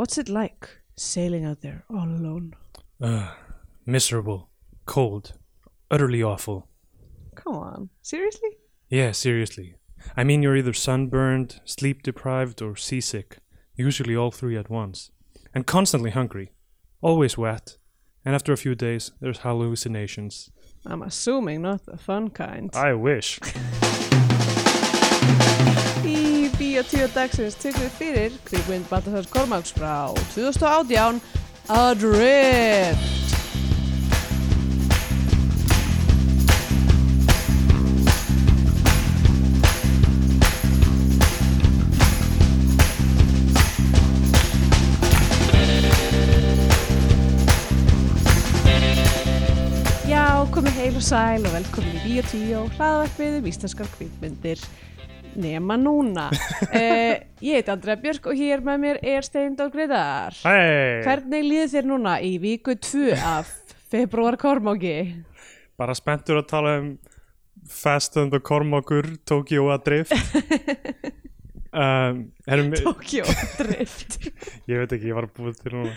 What's it like sailing out there all alone? Uh, miserable, cold, utterly awful. Come on, seriously? Yeah, seriously. I mean, you're either sunburned, sleep deprived, or seasick. Usually all three at once. And constantly hungry. Always wet. And after a few days, there's hallucinations. I'm assuming not the fun kind. I wish. Bíotíu dagsins tekum við fyrir kvikmynd Baltasars Kormáks frá 2018 Adrift. Já, komið heil og sæl og velkomin í Bíotíu hlaðvarpið um íslenskar kvikmyndir nema núna uh, Ég heiti Andrea Björk og hér með mér er Steindór Greiðar Hey! Hvernig líður þér núna í viku 2 af februar Kormáki? Bara spenntur að tala um Fast and the Cormokur, Tokyo Adrift. um, erum, Tokyo Drift ég veit ekki, ég var að búið til núna.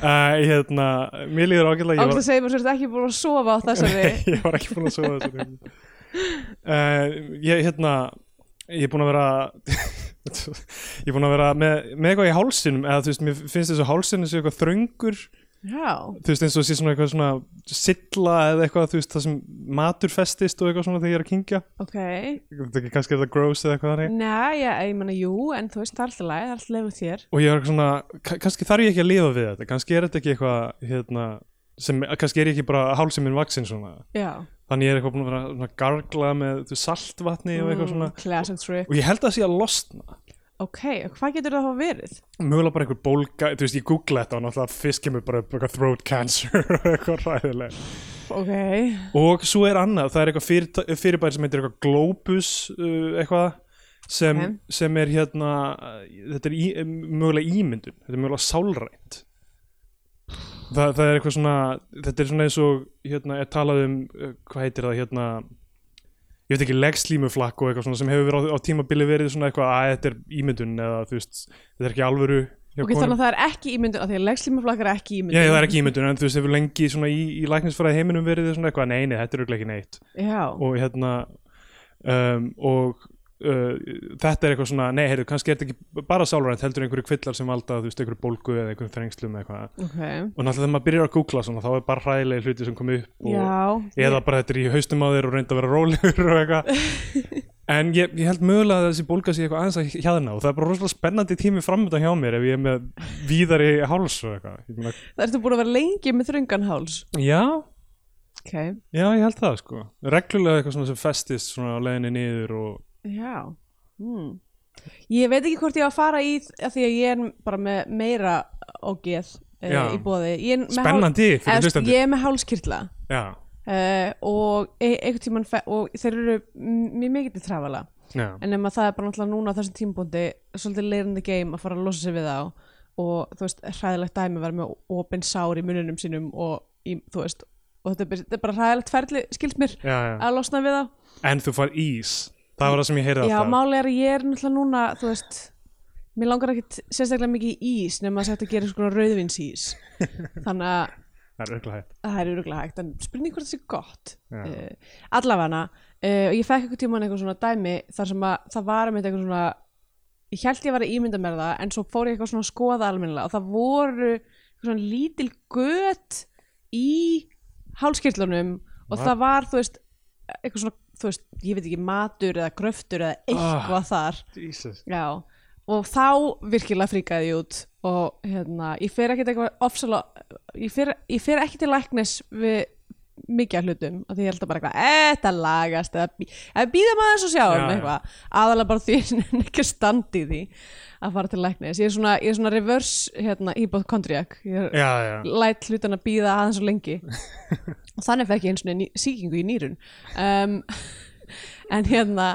Uh, hérna, mér líður ágætlega. Átt að segja mér sérst ekki búin að sofa á þessari ég var ekki búin að sofa þessu uh, ég hérna ég er búin að vera ég er búin að vera með, með eitthvað í hálsinum eða þú veist, mér finnst þessu hálsinu sé eitthvað þröngur, Já, þú veist eins og sé svona eitthvað svona silla eða eitthvað, þú veist, það sem matur festist og eitthvað svona þegar ég er að kingja ok. Kannski er það gross eða eitthvað þannig. Nei, já, ég menna, jú, en þú veist, það er alltaf læg, það er alltaf leið með þér. Og ég er svona, ka- kannski þarf ég ekki að lifa við þetta kannski er þetta ekki eitthvað hérna, sem, kannski er ég ekki bara hálsinn minn vaksin svona. Já, þannig ég er eitthvað búin að vera svona gargla með þú saltvatni og eitthvað svona. Mm, Classic trick. Og ég held að það sé að losna. Ok, og hvað getur það að hafa verið? mögulega bara einhver bólga, þú veist ég googla þetta og náttúrulega fyrst kemur bara upp eitthvað throat cancer og eitthvað ræðilega Ok, og svo er annað, það er eitthvað fyrir, fyrirbæri sem heitir eitthvað globus uh, eitthvað sem, Ok. sem er hérna þetta er í, mögulega ímyndun þetta er mögulega sálrænt Þa, það er eitthvað svona þetta er svona eins og hérna er talað um uh, hvað heitir það hérna ég veit ekki legslímuflakk og eitthvað svona sem hefur verið á, á tímabili verið svona eitthvað að þetta er ímyndun eða þú veist, þetta er ekki alvöru ok, konum. þannig að það er ekki ímyndun af því að legslímaflakar er ekki ímyndun. Já, það er ekki ímyndun, en þú veist, hefur lengi svona í, í læknisfræði heiminum verið svona eitthvað, nei, nei, þetta er örugglega ekki neitt. Já, og hérna um, og uh, þetta er eitthvað svona, nei, heyrðu, kannski er þetta ekki bara sálrænt, heldur einhverju kvillar sem valda, þú veist, einhverju bólgu eða einhverju þrengslum eða eitthvað, ok. Og náttúrulega þegar maður byrjar að googla svona, þá er bara hræðilegi hluti sem kom upp og, Já, eða bara þetta er í haustum á þér og reynda að vera rólegur og eitthvað. En ég, ég held mögulega að þessi bólga sé eitthvað aðeins að hjaðna og það er bara rosalega spennandi tími framöndan hjá mér ef ég er með víðari háls og eitthvað. Ég háls? Já, ég held það sko. Reglulega eitthvað sem festist svona á leiðinni niður og já hmm. Ég veit ekki hvort ég á að fara í að því að ég er bara með meira ógeð uh, í bóði Ég hál- spennandi veist, hlustandi Ég er með hálskirtla. Já, uh, og e fe- og þeir eru mjög mikið til trafala. Já, en nema það er bara náttúrulega núna á þessum tímabúndi svolítið leirandi game að fara að losa sig við þá. Og þú veist, hræðilegt dæmi vera með opin sár í mununum sínum og í, veist, og þetta er, þetta er bara hræðilegt ferli, skilst mér, já, já. að losna við þá. En þú far ís það var það sem ég heyrði Já, alltaf. máli er að ég er náttúrulega núna, þú veist mér langar ekkit sérstaklega mikið í ís nema að þetta gerir svona rauðvinsís þannig að það er örugglega hægt. Það er öruglega hægt en spurning hvort það sé gott. Já. uh, allavega uh, ég fekk eitthvað tímann eitthvað svona dæmi þar sem að það var með eitthvað svona ég held ég var að ímynda mér það en svo fór ég eitthvað svona að skoða almennilega og það voru svona lítil gött í hálskirtlunum og það var þú veist eitthvað svona, þú veist, ég veit ekki matur eða gröftur eða eitthvað þar Jesus. Já, og þá virkilega fríkaði ég út og hérna, ég fer ekkert eitthvað ofsala, ég fer, ég fer ekki til læknis við mikið af hlutum og því ég held að bara eitthvað, þetta lagast eða, býða maður þess að sjá Já, um eitthvað, aðalega bara því að ekki standi í að fara til læknis. Ég er svona, ég er svona reverse hérna, hypochondriac, ég er, já, já, læt hlutan að býða aðeins og lengi. Og þannig fekk ég eins og sýkingu í nýrun. Um, en hérna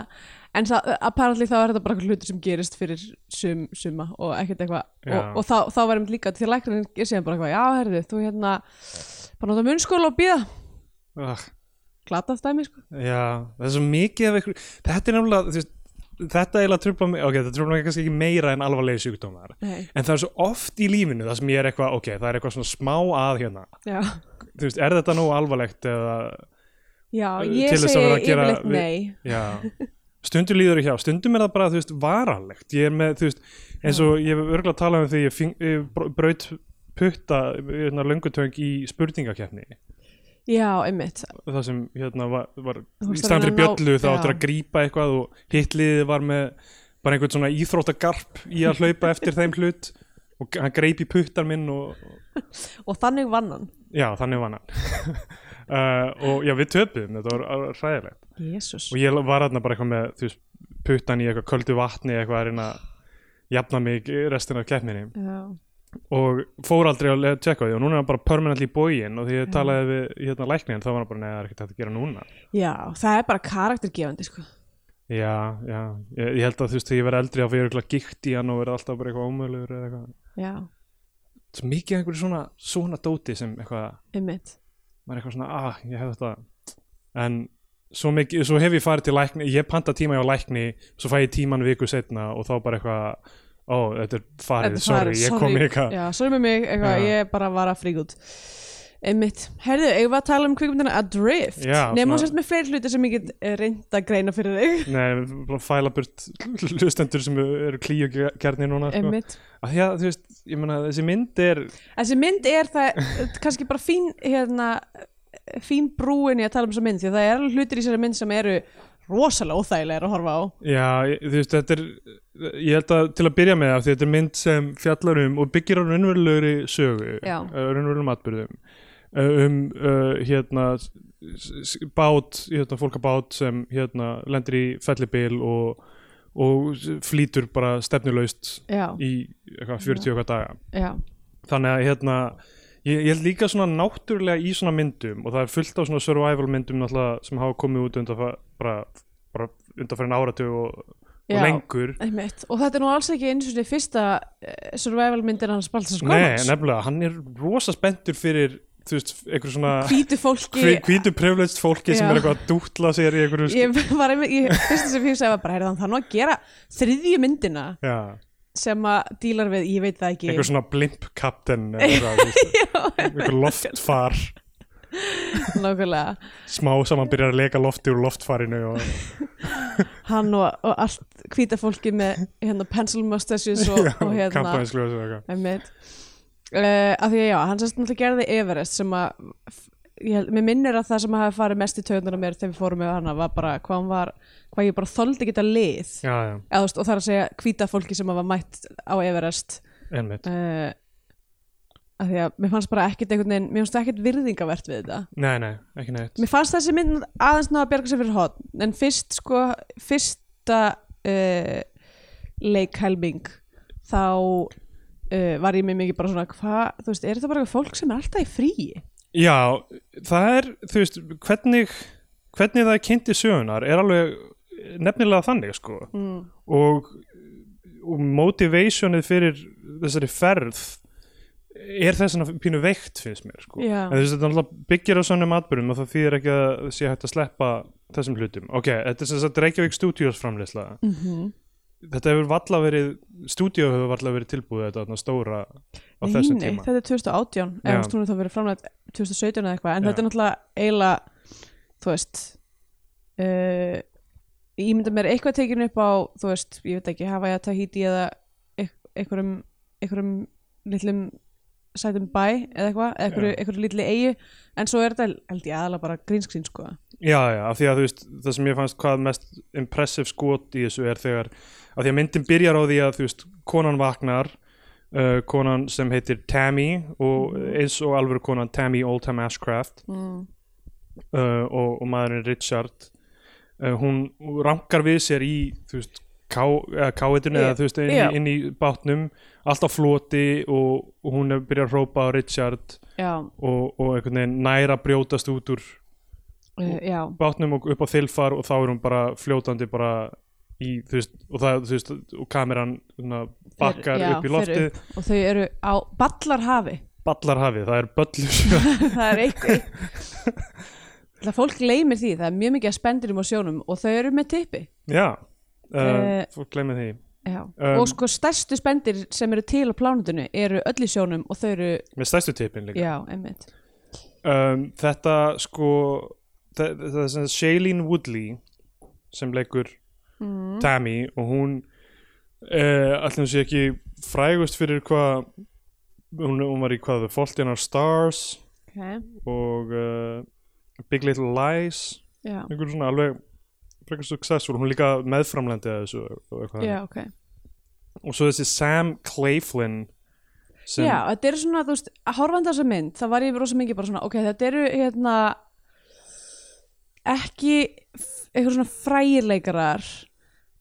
en það, apparently þá er þetta bara eitthvað hlutur sem gerist fyrir sum, suma og ekkert eitthvað. Og, og þá, þá verðum líka til læknarinn er síðan bara eitthvað, já herðu, þú hérna bara nota munnskóla og býða Ugh. glatað dæmi sko. Já, það er svo mikið af ykkur Þetta er náttúrulega, veist þetta eiginlega trubla mig, ok, þetta trubla mig kannski ekki meira en alvarlegi sjúkdómar. Nei, en það er svo oft í lífinu það sem ég er eitthvað, ok, það er eitthvað svona smá að hérna, já, þú veist, er þetta nógu alvarlegt eða, já Til ég segi yfirleitt nei. Já. Stundum líður ekki hjá, stundum er það bara, þú veist, varanlegt. Ég er með, þú veist, eins og ég hef örgulega talað um því ég, fing, ég br- braut putta, hérna, löngutöng í spurningakeppni Já, einmitt. Það sem hérna var, var í ná- bjöllu þá áttur að grípa eitthvað og hitliðið var með bara einhvern svona íþróttagarp í að hlaupa eftir þeim hlut og hann greip í puttar minn og Og þannig vann hann. Já, þannig var hann. Uh, og já, við töpuðum, þetta var hræðilegt. Jésús og ég var hérna bara eitthvað með þú veist, puttan í eitthvað köldu vatni eitthvað að reyna að jafna mig restina af keppninni. Já, og fór aldrei að tjekka því og núna er hann bara permanently bógin og því ég Já. talaði við hérna læknin þá var hann bara neða, það er ekkert að gera núna. Já það er bara karaktergefandi sko. Já, já, ég, ég held að þú veist þegar ég verði eldri þá fyrir eitthvað gikt í hann og verði alltaf bara eitthvað ómöðlugur eða eitthvað. Já, Svo mikið einhverju svona, svona dóti sem eitthvað, einmitt. maður er eitthvað svona, ah, ég hef þetta. En svo, mikið, svo hef ég farið til lækni, ég panta tíma hjá lækni svo fæ ég tíman viku setna og þá bara eitthvað, ó, þetta er farið, sorry, farið, ég sorry. kom eitthvað Já, sorry með mig, eitthvað, ég bara var að frík út. Einmitt, herðu, eigum við að tala um kvikmyndina Adrift? Nefnum svona- sérst með fleiri hluti sem ég get eh, reynt að greina fyrir þig. Nei, bara fæla burt hlustendur sem eru klíu kjarnir núna sko. Einmitt. Að því að, þú veist, ég meina, þessi mynd er Þessi mynd er það kannski bara fín hérna, fín brúin í að tala um þessa mynd því að það er hlutir í þessari mynd sem eru rosalega óþægilegir að horfa á. Já, þú veist, þetta er ég held að til að byrja með það, þetta er mynd sem fjallar um og byggir á raunverulegri sögu, Já. uh, raunverulegum atbyrðum um uh, hérna bát, hérna, fólkabát sem hérna lendir í fellibil og, og flýtur bara stefnulaust Já, í eitthvað 40 og eitthvað daga. Já, þannig að hérna ég, ég held líka svona náttúrulega í svona myndum og það er fullt af svona survival myndum náttúrulega sem hafa komið út undan bara, bara undan fyrir áratug og, og lengur. einmitt. Og þetta er nú alls ekki eins og því fyrsta uh, survival myndir hans Baltas Nei, Skólans nefnilega, hann er rosa spenntur fyrir þú veist, einhver svona Hvítu fólki. hví- hvítu privileged fólki sem Já. er eitthvað að dútla sér í einhverju sk- Ég var einmitt, ég, fyrsta sem ég sagði var bara, heyrðu hann, það nú að gera þriðju myndina Já, sem að dílar við, ég veit það ekki. Einhver svona blimp veist, einhver loftfar nákvæmlega, smá saman byrjar að leka lofti úr loftfarinu og hann og, og allt hvíta fólki með hérna pencil mustaches og, og hérna uh, af því að já, hann sérst náttúrulega gerði Everest sem að ég, mér minnir að það sem hafi farið mest í töðunar mér þegar við fórum með hana var bara hvað hann var, hvað ég bara þoldi geta lið. Já, já, Eða, veist, og það er að segja hvíta fólki sem hafa mætt á Everest. Einmitt. Uh, af því að mér fannst bara ekkert einhvern veginn, mér fannst ekkert virðingavert við þetta. Nei, nei, ekki neitt. Mér fannst þessi mynd aðeins ná að bjarga sér fyrir hot en fyrst sko fyrsta uh, leikhelming þá uh, var ég með mikið bara svona hvað, þú veist, er þetta bara eitthvað fólk sem er alltaf í fríi Já, það er, þú veist, hvernig hvernig það er kynnt í sögunar er alveg nefnilega þannig, sko. Mm. og, og motivationið fyrir þessari ferð er þess að pínu veikt finnst mér, sko en þú veist, þetta byggir á sönnum atbyrjum og það þýðir ekki að sé hægt að sleppa þessum hlutum. Ok, þetta er sem sagt Reykjavík Studios framleysla. Mm Þetta hefur valla verið, stúdíó hefur valla verið tilbúið þetta stóra á Nei, þessum nei, tíma. þetta er 2018 Já. eða veist, þá verið framlega 2017 eða eitthvað en Já. þetta er náttúrulega eiginlega þú veist uh, ég mynda mér eitthvað tekinu upp á þú veist, ég veit ekki, hafa ég að Tahiti eða eit- einhverjum einhverjum litlum sætum bæ eða eitthvað, eða einhverju litli eigu en svo er þetta held ég aðalega bara grínskrín sko. Já, já, af því að þú veist, það sem ég fannst hvað mest impressive skot í þessu er þegar, af því að myndin byrjar á því að þú veist, konan vaknar uh, konan sem heitir Tammy og eins og alvöru konan Tammy Oldham Ashcraft. Mm. uh, og, og maðurinn Richard uh, hún rankar við sér í þú veist, káetinu eða þú veist, inn, í- inn í bátnum alltaf floti og, og hún er byrjar að hrópa á Richard og, og einhvern veginn næra brjótast út úr uh, bátnum og upp á þilfar og þá er hún bara fljótandi bara í, þú veist, og það, þú veist, og kameran svona, bakkar já, upp í loftið. upp. og þau eru á ballarhafi. Ballarhafið, það er böllur. Það er eitthvað. Það fólk leymir því, það er mjög mikið að spendirum á sjónum og þau eru með tippi. Já, uh, Eh, fólk glemir því. Um, og sko stærstu spendir sem eru til á plánutinu eru öll í sjónum og þau eru, með stærstu tipin líka. Já, um, þetta sko það, er sagt Shailene Woodley sem leikur mm. Tammy og hún uh, allir sé ekki frægust fyrir hvað hún, hún var í hvað The Fault in Our Stars okay. og uh, Big Little Lies. Já, einhver svona alveg frekar successful, hún er líka meðframlendi að þessu og eitthvað já, þannig. ok og svo þessi Sam Claflin sem, Já, þetta eru svona, þú veist, að horfandi þessa mynd þá var ég rosa mikið bara svona, ok, þetta eru hérna ekki eitthvað svona frægileikarar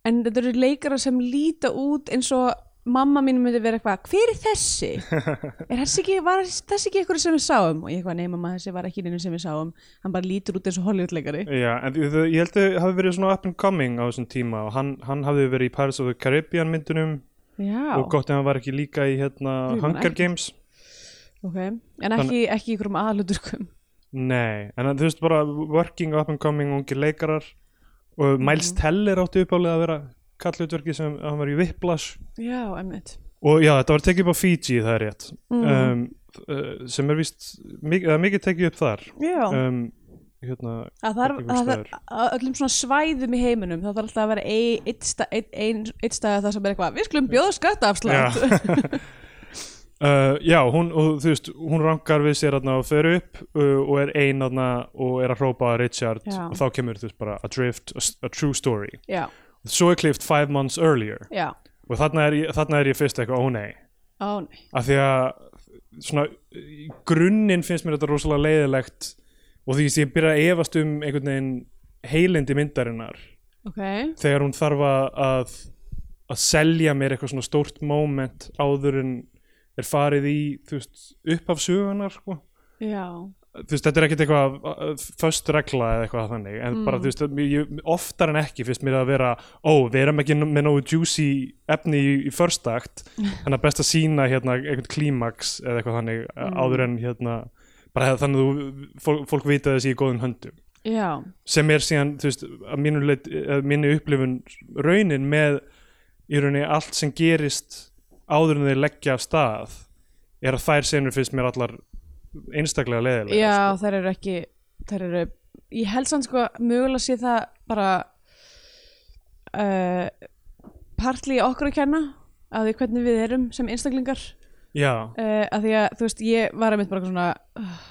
en þetta eru leikarar sem líta út eins og mamma mín myndi vera eitthvað, hver er þessi? er þessi ekki, var þessi ekki eitthvað sem við sáum? Og ég eitthvað, nei mamma, þessi var ekki neina sem við sáum hann bara lítur út eins og Hollywoodleikari Já, en ég held að hafi verið svona up and coming á þessum tíma og hann, hann hafði verið í Pirates of the Caribbean myndunum Já, og gott ef hann var ekki líka í hérna Jú, Hunger ekki. Games ok en ekki, ekki í einhverjum aðaluturkum Nei, en þú veist bara working up and coming ungir leikarar Mhm. og Miles Teller átti uppálega að vera kallutverki sem hann var í Whiplash. Já, emmitt og já, þetta var tekið upp á Fiji, það er rétt. Mm. um, uh, sem er víst mikið, eða mikið tekið upp þar. Já. Um, hérna, að Einhver að það er að öllum svona svæðum í heiminum þá þarf alltaf að vera eitt, sta, ein, ein, eitt stæða það sem er eitthvað við skulum bjóða skattaafslátt. Uh, já, hún, og, veist, hún rankar við sér þarna og fer upp uh, og er ein þarna og er að hrópa að Richard. Já. og þá kemur þú veist bara Adrift, a, a true story. Já, svo er klift five months earlier. Já, og þarna er, ég- þarna er ég fyrst eitthvað, ó nei. Ó nei. Af því að svona í grunninn finnst mér þetta rosalega leiðilegt og því að ég byrja að efast um einhvern veginn heilindi myndarinnar. Ok, þegar hún þarf að að, að selja mér eitthvað svona stórt moment áður en er farið í þú veist, upphaf sögunar sko. já þú veist, þetta er ekkert eitthvað uh, föst regla eða eitthvað þannig en bara þú veist, ég, oftar en ekki finnst mér að vera, ó, við erum ekki með nógu juicy efni í, í first act en að best að sína hérna einhvern klímax eða eitthvað þannig mm. áður en hérna bara þannig að þú, fólk, fólk vita þessi í góðum höndum. Já, sem er síðan, þú veist, að mínu, leit, að mínu upplifun raunin með í rauninni allt sem gerist áður en þeir leggja af stað er að þær senur finnst mér allar einstaklega leðilega já þær eru ekki þær eru, ég held sann sko mögulega sé það bara uh, partli okkur að kenna að því hvernig við erum sem einstaklingar. Já, uh, að því að þú veist ég var einmitt bara eitthvað svona uh,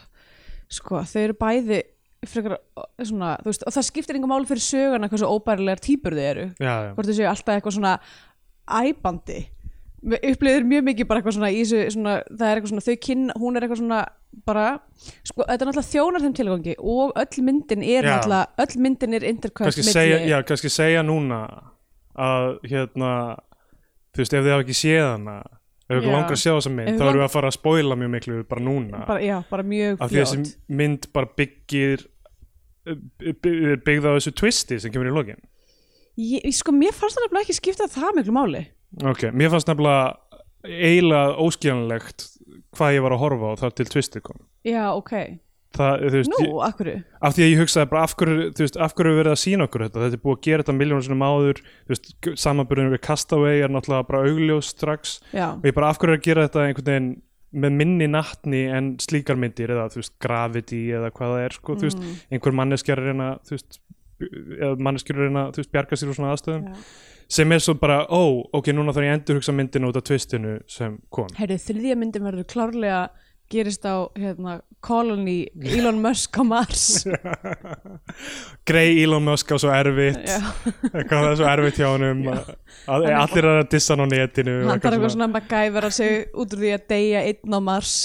sko þau eru bæði frekar uh, svona þú veist og það skiptir engum máli fyrir söguna hversu óbærilegar típur þau eru. Já, já. hvort þau séu alltaf eitthvað svona æbandi upplifir mjög mikið bara eitthvað svona í þessu svona, það er eitthvað svona þau kynna, hún er eitthvað svona bara, sko, þetta er náttúrulega þjónar þeim tilgangi og öll myndin er Já. náttúrulega öll myndin er segja, já, kannski segja núna að hérna þú veist, ef þið hafa ekki séð hana ef við langar að sjá þessa mynd þá erum við að fara að spoila mjög miklu bara núna. Bara, já, bara mjög af því að fljótt. þessi mynd bara byggir er byggð á þessu twisti sem kemur í lokin. Ég, sko, mér fannst það nefnilega ekki skipta það miklu máli ok, mér fannst nefnilega eiginlega óskiljanlegt hvað ég var að horfa á þar til twisti kom. Já, ok, það, þú veist, nú, ég, akkur af því að ég hugsaði bara af hverju, þú veist, af hverju er verið að sína okkur þetta? Þetta er búið að gera þetta miljónum sinum áður þú veist, samanbyrðinu við Castaway er náttúrulega bara augljós strax. Já, og ég bara af hverju er að gera þetta einhvern veginn með minni nattni en slíkar myndir eða þú veist Gravity eða hvað það er sko, þú veist, Mm. einhver manneskjar er reyna þú veist, er reyna þú veist, bjarga sér úr svona aðstöðum já. sem er svo bara, ó, ok, núna þarf ég að endur hugsa myndinu út af twistinu sem kom. Heyrðu, þriðja myndin verður klárlega gerist á hérna, colony Elon Musk á Mars. Grey Elon Musk á svo erfitt. Já. eitthvað það er svo erfitt hjá honum. Að, að, allir er að dissa hann á netinu hann þarf eitthvað svona, MacGyver að sig út úr því að deyja einn á Mars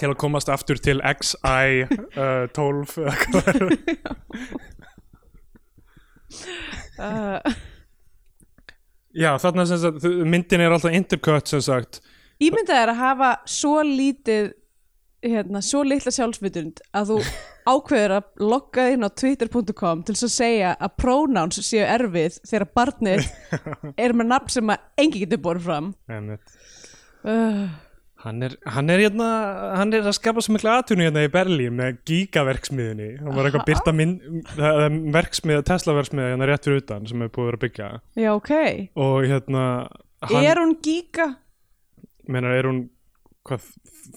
til að komast aftur til XI uh, 12 eða hvað það er. Uh, Já, þarna sem sagt, myndin er alltaf intercut sem sagt. Ímyndað er að hafa svo lítið hérna, svo litla sjálfsvitund að þú ákveður að logga inn á twitter.com til að segja að pronouns séu erfið þegar barnið er með nafn sem að engi getur borð fram. Einmitt. uh, Hann er, hann er hérna, hann er að skapa svo miklu atvinnu hérna í Berlín með gigaverksmiðunni hann var eitthvað Aha. byrta minn er verksmiða, Tesla verksmiða hérna rétt fyrir utan sem er búið að vera að byggja Já, ok. og hérna hann, Er hún giga? menar, er hún hvað,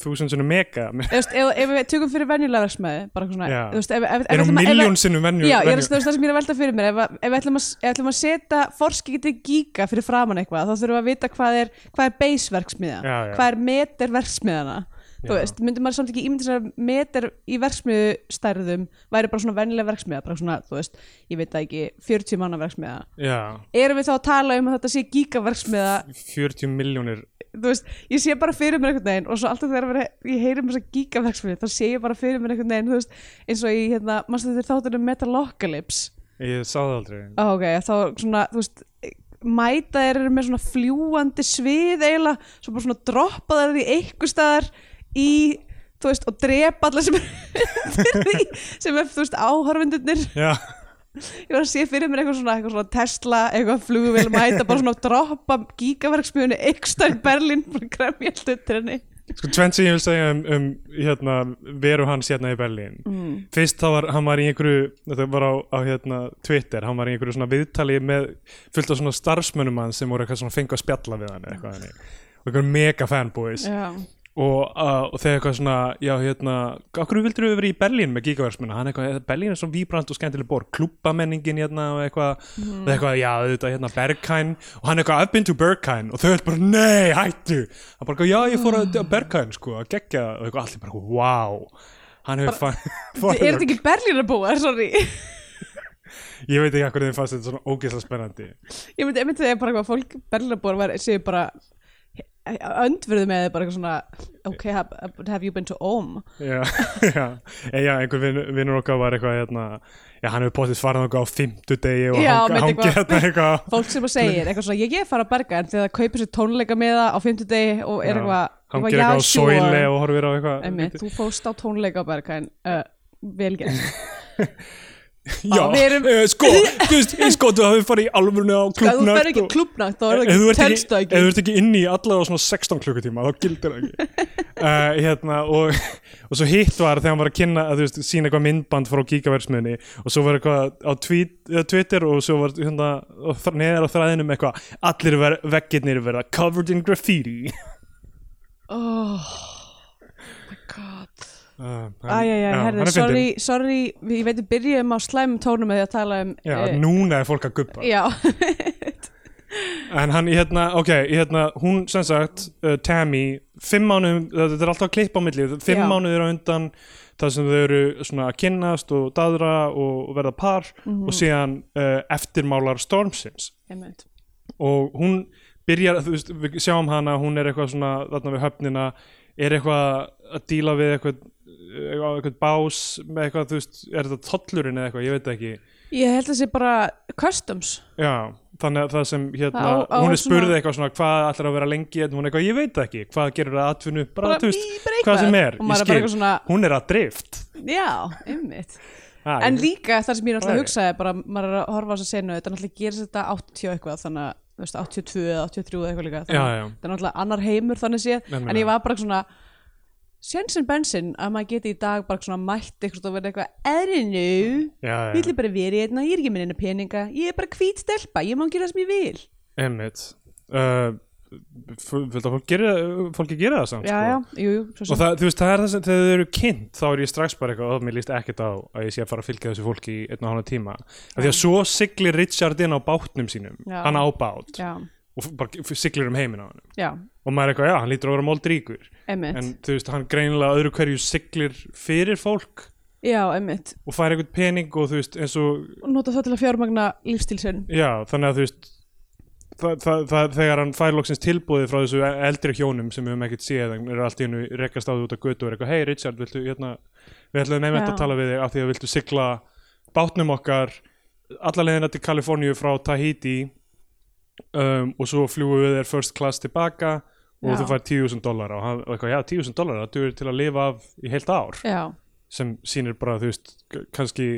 þúsund sinni mega? Ef, ef við tökum fyrir venjulega versmiði, bara eitthvað svona, er hún ætlum að- ef- miljón sinnum venju, Já, ég er það sem ég er að velta fyrir mér ef, ef við ætlum að, setja forskikiti giga fyrir framann eitthvað þá þurfum við að vita hvað er, hvað er base verksmiða Já, já. hvað er meter verksmiðana þú veist, myndi maður samt ekki ímynda sér að meter í verksmiðu stærðum væri bara svona vennilega verksmiða, bara svona, þú veist ég veit það ekki, 40 manna verksmiða já, erum við þá að tala um að þetta sé gigaverksmiða 40 miljónir þú veist, ég sé bara fyrir mér einhvern veginn og svo alltaf þegar veri, ég heyri um þessa gigaverksmiði þá sé ég bara fyrir mér einhvern veginn þú veist, eins og í hérna, mannstu þetta þáttunum Metalocalypse? Ég sá það aldrei. Ó, ok, þá svona, þú veist mæta þeir eru með svona fljúandi svið eiginlega, svo bara svona droppa þeir í einhver staðar í þú veist, og drepa alla sem er sem er, þú veist, áhorfendurnir. Já, ég var að sé fyrir mér eitthvað svona, eitthvað svona Tesla, eitthvað flugvél mæta bara svona að droppa bara gremja allt undir henni. Sko tvent sem ég vil segja um, um hérna, veru hans hérna í Berlín. Mm. fyrst þá var, hann var í einhverju þetta var á, á hérna, Twitter hann var í einhverju svona viðtali með fullt af svona starfsmönnum hans sem voru eitthvað svona fengu að spjalla við hann eitthvað þannig. Og einhverjum mega fanboys. Já, og, uh, og þegar eitthvað svona já hérna, okkur vildur við vera í Berlín með gigaversmuna, hann eitthvað, Berlín er svo víbrand og skemmtileg borg, klubbamenningin hérna og eitthvað, og eitthvað, já þetta hérna Berghain, og hann eitthvað, I've been to Berghain. Og þau er bara, nei, hættu. Hann bara, já, ég fór að Berghain sko, að gegja, og eitthvað, allir bara, wow. Hann hefur fann er þetta ekki Berlín að búa, sorry. Ég veit ekki hvað þeim fannst þetta svona ógeðslega spennandi. Ég myndi, myndi segja bara eitthvað fólk Berlínabúar var, séu bara öndverðu með bara eitthvað svona ok, have, have you been to Ohm já, já, já einhver vin, vinnur okkar var eitthvað, hérna já, hann hefur potið farið okkar á fimmtudegi og Já, hang- með hangið eitthvað- hérna eitthvað fólk sem að segir eitthvað svona, ég er fara að berga en þegar það kaupir sér tónleika með það á fimmtudegi og er eitthvað, hann já, eitthvað á sóile og horfir á eitthvað þú fóst á tónleika á berga en vel gert já, erum- eh, sko, þú veist, eh, sko, þú hafið farið í alvörinu á ef þú fer ekki og klubnætt þá er ef það ekki, ert telst það ekki, ef þú ert ekki inni í allavega svona 16 klukkutíma þá gildir það ekki. Uh, hérna, og, og svo hitt var þegar hann var að kynna að þú veist, sína eitthvað myndband frá gigaversmiðni og svo var eitthvað á eða Twitter og svo var hérna, neðar á þræðinum eitthvað allir veggirnir verða covered in graffiti. Oh Æjæjæ, herði, sorry, sorry ég veit við byrjum á slæmum tónum með því að tala um Já, eh, núna er fólk að guppa já, En hann, hérna, ok, hérna, hún sem sagt, uh, Tammy, fimm mánuðum, þetta er alltaf að klippa á milli, fimm mánuður á undan þar sem þau eru svona að kynnast og daðra og, verða par Mhm. og síðan uh, eftirmálar Stormsins. Einmitt. Og hún byrjar, þú veist, við sjáum hana, hún er eitthvað svona þarna við höfnina, er eitthvað að díla við eitthvað, eitthvað, eitthvað bás með eitthvað, þú veist, er þetta tollurinn eða eitthvað, ég veit ekki. ég held að það sé bara customs. Já, þannig að það sem hérna, Það á- á hún er spurði svona- eitthvað svona hvað ætlar að vera lengi, en hún er eitthvað, ég veit ekki. Hvað gerir það atvinnu, bara, bara, þú veist hvað sem er, ég er skil, eitthvað svona hún er að drift. Já, ha, en líka það sem ég náttúrulega er- hugsaði bara, maður er að horfa á þess að senu þetta náttúrulega gerir þetta 80 og eitthvað þannig að þú veist, 82 eða 83 eða eitthvað líka þannig að þetta er náttúrulega annar heimur þannig séð. En ég var bara svona Sjensin bensin að maður geti í dag bara svona mætt eitthvað og verið eitthvað eðrinu, já, ég ætla bara hérna ég er ekki einu peninga, ég er bara hvít stelpa ég má gera það sem ég vil. Emmitt uh, fólki gera það samt já, sko. já, jú, jú, og það, þú veist, það er það sem þegar þau eru kynnt þá er ég strax bara eitthvað, og mér líst ekkert á að ég sé að fara að fylgja þessu fólki í einn og hana tíma. Af því að svo siglir Richard inn á bátnum sínum. Já. hann á bát. Já, og bara siglir um heiminn á hann og maður er eitthvað, já, hann lítur að vera moldríkur emmitt en þú veist, hann greinilega öðru hverju siglir fyrir fólk já, emmitt, og fær eitthvað pening og þú veist, eins og og nota það til að fjármagna lífstilsinn já, þannig að þú veist það, það, það, þegar hann fær loksins tilbúið frá þessu eldri hjónum sem við höfum ekkert séð en eru allt í hennu rekast á því út af götu og er eitthvað, hei Richard, viltu, hérna við ætlum nefnt Já. að tala við þig af því að viltu sigla bátnum okkar alla leiðina til Kaliforníu frá Tahiti um, og svo fljúum við þér first class tilbaka og Já. þú fær 10.000 dólar og eitthvað, já, 10.000 dólar, það duður til að lifa af í heilt ár já, sem sýnir bara, þú veist, kannski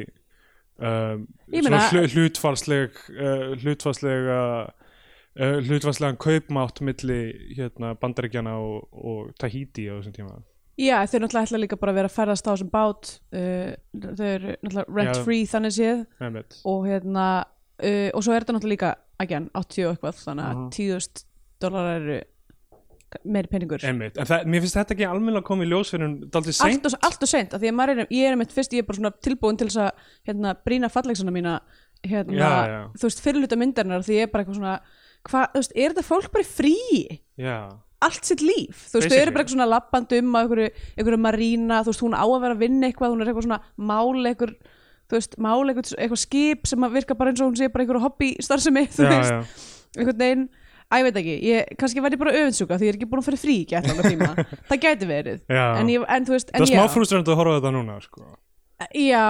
Ég svona hlutfarsleg uh, hlutfarslega uh, hlutvarslegan kaupmátt milli hérna, bandaríkjana og, og Tahiti á þessum tíma Já, þau náttúrulega ætla líka bara að vera að ferðast á þessum bát uh, þau eru náttúrulega rent Já. free þannig séð Einmitt. og hérna uh, og svo er þetta náttúrulega líka again, 80 og eitthvað þannig að Mhm. 10.000 dólar eru meiri peningur. Einmitt. en það, mér finnst þetta ekki almennilega að koma í ljós fyrir en daldið seint. allt og, allt og seint, af því að er, ég er mitt fyrst, ég er bara svona tilbúin til þess að hérna, brína fallegsana mína hérna, Já, já. þú veist, fyrirluta myndarinnar því ég er bara eitthvað svona, hvað, þú veist, er þetta fólk bara í fríi Já, allt sitt líf, þú veist, þau eru bara eitthvað svona lappandi um á einhverju, einhverju marína, þú veist, hún á að vera að vinna eitthvað, hún er eitthvað svona mál einhver, þú veist, mál eitthvað, eitthvað skip sem að virka bara eins og hún sé bara einhverju hobby starfsemi, þú já, veist, já. einhvern veginn ég veit ekki, ég, kannski væri bara öfundsjúka því ég er ekki búin að fyrir frí ekki alltaf tíma. Það gæti verið, en, ég, en þú veist það en er smá já, frústrandi að horfa þetta núna sko. já,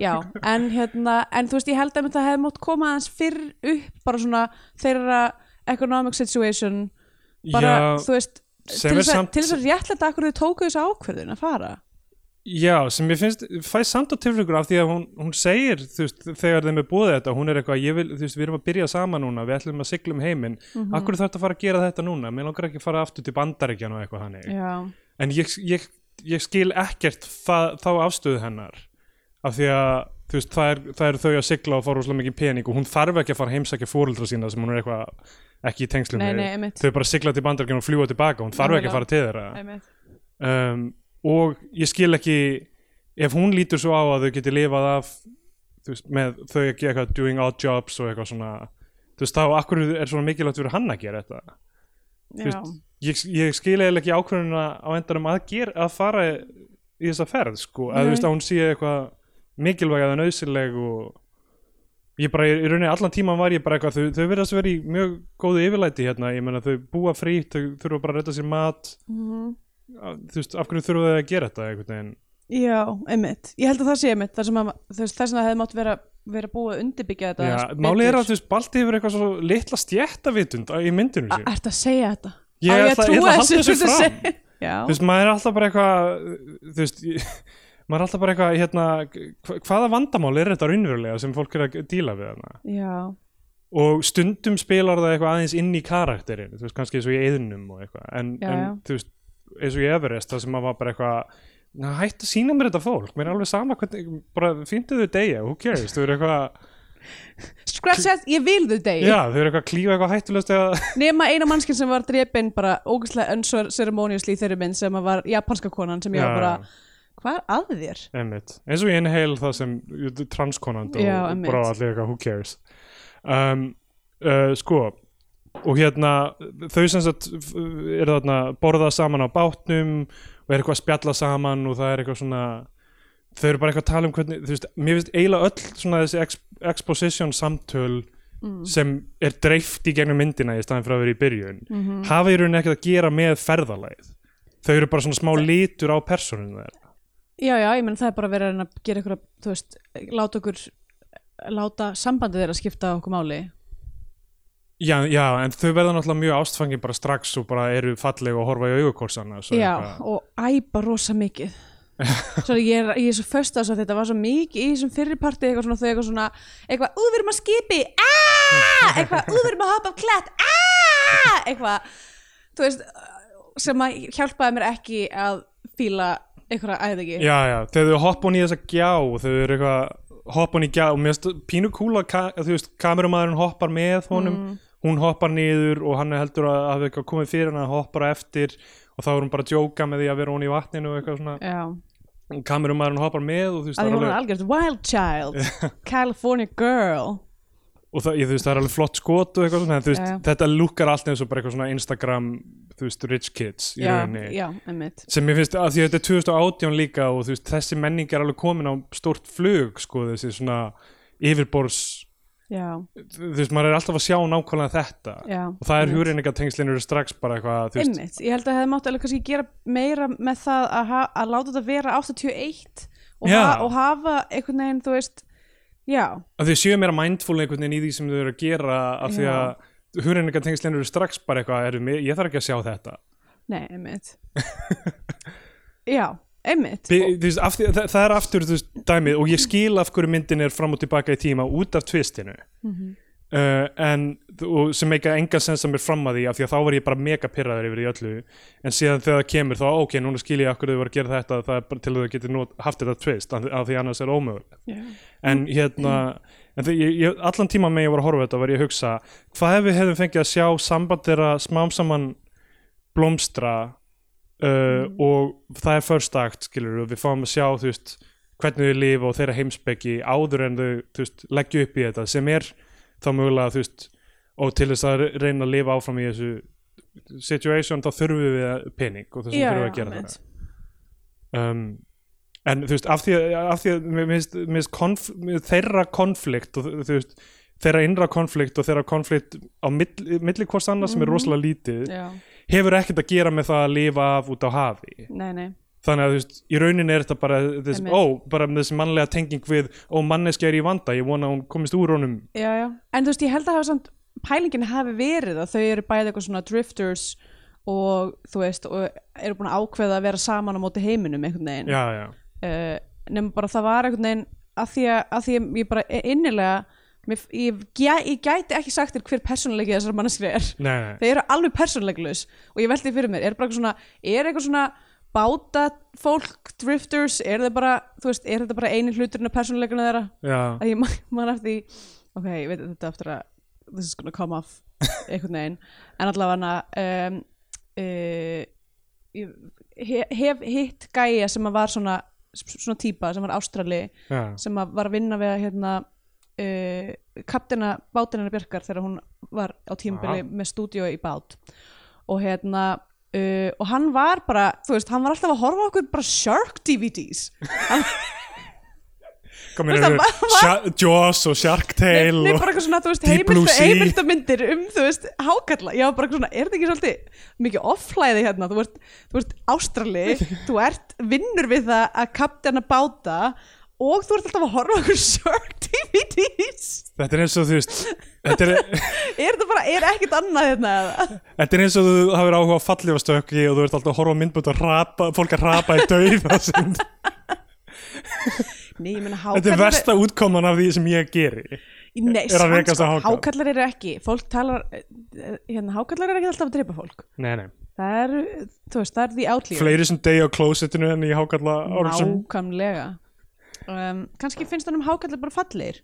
já en hérna, en þú veist, ég held að það hefði mótt koma aðeins fyrr upp bara svona þeirra economic situation. Bara, Já, þú veist til þess að réttlega akkur þau tóku þessu ákverðin að fara Já, sem ég finnst, fæ samt á tilfengur af því að hún, hún segir, þú veist, þegar þeim er búið þetta, hún er eitthvað, vil, þú veist, við erum að byrja saman núna, við ætlum að sigla um heiminn, mm Mhm. akkur þarf að fara að gera þetta núna, mér langar ekki að fara aftur til bandaríkjan og eitthvað þannig, já, en ég, ég, ég skil ekkert það, þá afstöðu hennar, af því að, þú veist, það er, það er þau að sigla og fá rosalega mikið pening og hún þarf ekki að fara að heimsækja fóreldra sína sem hún er eitthvað ekki í tengslum nei, nei, þau bara sigla til bandaríkjan og fljúa tilbaka, hún þarf ekki að fara til þeirra. Um, og ég skil ekki ef hún lítur svo á að þau geti lifað af þú veist, með þau ekki eitthvað doing odd jobs og eitthvað svona þú veist, þá akkur er svona mikilvægt fyrir hann að gera þetta? Þú veist, ég, ég skil eiginlega ekki ákvörðuna á endanum að, gera, að fara í þessa ferð sko, að þú Nei. veist að hún sé eitthvað mikilvæg eða nöðsileg og ég bara, í rauninni allan tíman var ég bara eitthvað, þau, þau verðast að vera í mjög góðu yfirlæti hérna, ég meina þau búa frýtt, þau þurfa bara að redda sér mat. Mhm. að- þú veist, af hverju þurfa þau að gera þetta einhvern veginn? Já, einmitt. Ég held að það sé einmitt, þar sem að þess að það hefði mátt vera, vera búið að undirbyggja þetta Já, málið er að þú veist, Balti hefur eitthvað svo litla stjættavitund í myndinu sín Ertu að segja þetta? Ég Á ætla- ég ætla að halda þessu fram. þú veist, maður er alltaf bara eitthvað þú veist, ég, maður er alltaf bara eitthvað hérna, hva- hvaða vandamál er þetta raunverulega sem fólk er að díla við þarna? Já, og stundum spilar það eitthvað aðeins inn í karakterin þú veist, kannski eins og í eðnum og eitthvað. En, Já, en já. þú veist, eins og í Everest það sem maður var bara eitthvað na, hætt að sína mér þetta fólk, mér er alveg sama hvernig, bara fyndu þau degja, who cares? Þau eru eitthvað, scratch that, ég vil þau degi já, þau eru eitthvað að klífa eitthvað hættulegt eða, nema eina mannskinn sem var drepin bara ógæslega unceremoniously í þeirri mynd sem var japanska konan sem ég var bara hvað er að þér? Einmitt. eins og í Inhale það sem transkonand og, bara allir eitthvað who cares? Um, uh, sko og hérna þau sem sagt f- eru þarna borða saman á bátnum og er eitthvað að spjalla saman og það er eitthvað svona þau eru bara eitthvað að tala um hvernig þú veist, mér finnst eiginlega öll svona þessi ex exposition samtöl Mm. sem er dreift í gegnum myndina í staðin fyrir að vera í byrjun Mm hafa í rauninni ekkert að gera með ferðalagið. Þau eru bara svona smá litur á personinu þeirra. Já, já, ég menn það er bara verið að gera ykkur þú veist, láta okkur láta sambandið þeirra skipta okkur máli Já, já, en þau verða náttúrulega mjög ástfangin bara strax og bara eru falleg og horfa í augurkorsana já, og æpa rosa mikið. Svo ég er, ég er svo föst að þetta var svo mikið í þessum fyrriparti eitthvað svona þau eitthvað svona eitthvað, ú, við erum að skipi aaaah, eitthvað, ú, við erum að hoppa af klætt aaaah, eitthvað þú veist, sem að hjálpaði mér ekki að fíla eitthvað æði ekki Já, já, þegar þau hoppa hún í þessa gjá þau eru eitthvað hoppa hún í gjá og mér finnst pínu kúla þú veist, kamerumæðurinn hoppar með honum hún hoppar niður og hann heldur að hafa eitthvað komið fyrir hann að hoppar eftir og þá er hún bara að djóka með því að vera hún í vatninu og eitthvað svona. Já. kamerumæðurinn hoppar með og þú veist, að það er hún alveg, algjörð wild child. California girl. Og það, ég, þú veist, það er alveg flott skot og eitthvað svona, veist, já. þetta lukkar allt eins og bara eitthvað svona Instagram, þú veist, rich kids í já, rauninni. já, einmitt. Sem ég finnst að því að þetta er 2018 líka og þú veist, þessi menning er alveg komin á stórt flug, sko, þessi svona yfirbors, já, þú veist, maður er alltaf að sjá nákvæmlega þetta. Já, og það er einmitt. hugreiningatengslinn eru strax bara eitthvað, Einmitt, ég held að það hefði mátt alveg kannski gera meira með það að, að láta þetta vera 81 og, ha og hafa einhvern veginn, þú veist já, að þau séu meira mindful einhvern veginn í því sem þau eru að gera af því að hugreiningatengslinn eru strax bara eitthvað, ég þarf ekki að sjá þetta. Nei, einmitt. Já, einmitt þú veist, af því, það, það er aftur veist, dæmið og ég skil af hverju myndin er fram og tilbaka í tíma út af twistinu Mhm. uh, en sem meika engan sens að mér fram að því af því að þá var ég bara mega pyrraður yfir því öllu en síðan þegar það kemur þá ok, núna skil ég akkur þau voru að gera þetta bara til að þau getur nú haft þetta twist af, af því annars er ómögulegt Já. en hérna en þegar ég, ég, allan tíma með ég var að horfa þetta var ég að hugsa hvað ef við hefðum fengið að sjá samband þeirra smám saman blómstra uh, og það er first act skilur við fáum að sjá veist hvernig þau lifa og þeirra heimspeki áður en þau veist leggja upp í þetta sem er þá mögulega veist og til þess að reyna að lifa áfram í þessu situation þá þurfum við pening og þess að Já, þurfum við að gera það um, en þú veist af því að, af því að mér finnst konf, þeirra konflikt og þú veist þeirra innra konflikt og þeirra konflikt á milli, milli hvort annars sem er Mhm. rosalega lítið Já, hefur ekkert að gera með það að lifa af út á hafi. Nei, nei. Þannig að þú veist, í rauninni er þetta bara þess, ó, bara með þessi mannlega tenging við ó, manneskja er í vanda, ég vona að hún komist úr honum. Já, já. En þú veist, ég held að hafa samt pælingin hafi verið að þau eru bæði eitthvað svona drifters og þú veist, og eru búin að ákveða að vera saman á móti heiminum einhvern veginn. Uh, nema bara það var einhvern veginn að því að, að því að ég bara innilega mér, ég, ég, gæti ekki sagt þér hver persónuleiki þessar manneskri er. Nei, nei, þeir eru alveg persónuleiklaus og ég velti fyrir mér, er bara eitthvað svona er eitthvað svona báta fólk, drifters, er það bara þú veist, er þetta bara eini hluturinn af persónuleikuna þeirra? Já, að ég man, man eftir ok, ég veit þetta eftir að this is gonna come off einhvern veginn. En allavega um, uh, ég he- hef hitt gæja sem var svona svona típa sem var ástrali já, sem var að vinna við að hérna uh, kaptina bátinina Björkar þegar hún var á tímabili Vá. með stúdíu í bát. Og hérna uh, og hann var bara, þú veist, hann var alltaf að horfa okkur bara Shark DVDs komin Veist var- Jaws og Shark Tale Nei, bara eitthvað svona, þú veist, heimild, heimildamindir um, þú veist, hákalla Já, bara eitthvað svona, er þetta ekki svolítið mikið offlæði hérna, þú ert ástrali, þú ert vinnur við það að kaptana báta og þú ert alltaf að horfa okkur Shark DVDs þetta er eins og þú veist þetta er, Er þetta bara, er ekkert annað hérna eða? þetta er eins og þú hafur áhuga á fallifastökki og þú ert alltaf að horfa á myndbútt og rapa, fólk að rapa í sem, meina þetta er hákallar versta útkoman af því sem ég geri. Nei, er að á sko, hákarl. hákallar eru ekki. Fólk talar, eh, hérna, hákallar eru ekki alltaf að drepa fólk. Nei, nei, Það er, þú veist, það er því átlýður fleiri sem degi á klósettinu en í hákalla árásum Nákvæmlega um, Kannski finnst hann um hákallar bara fallegir.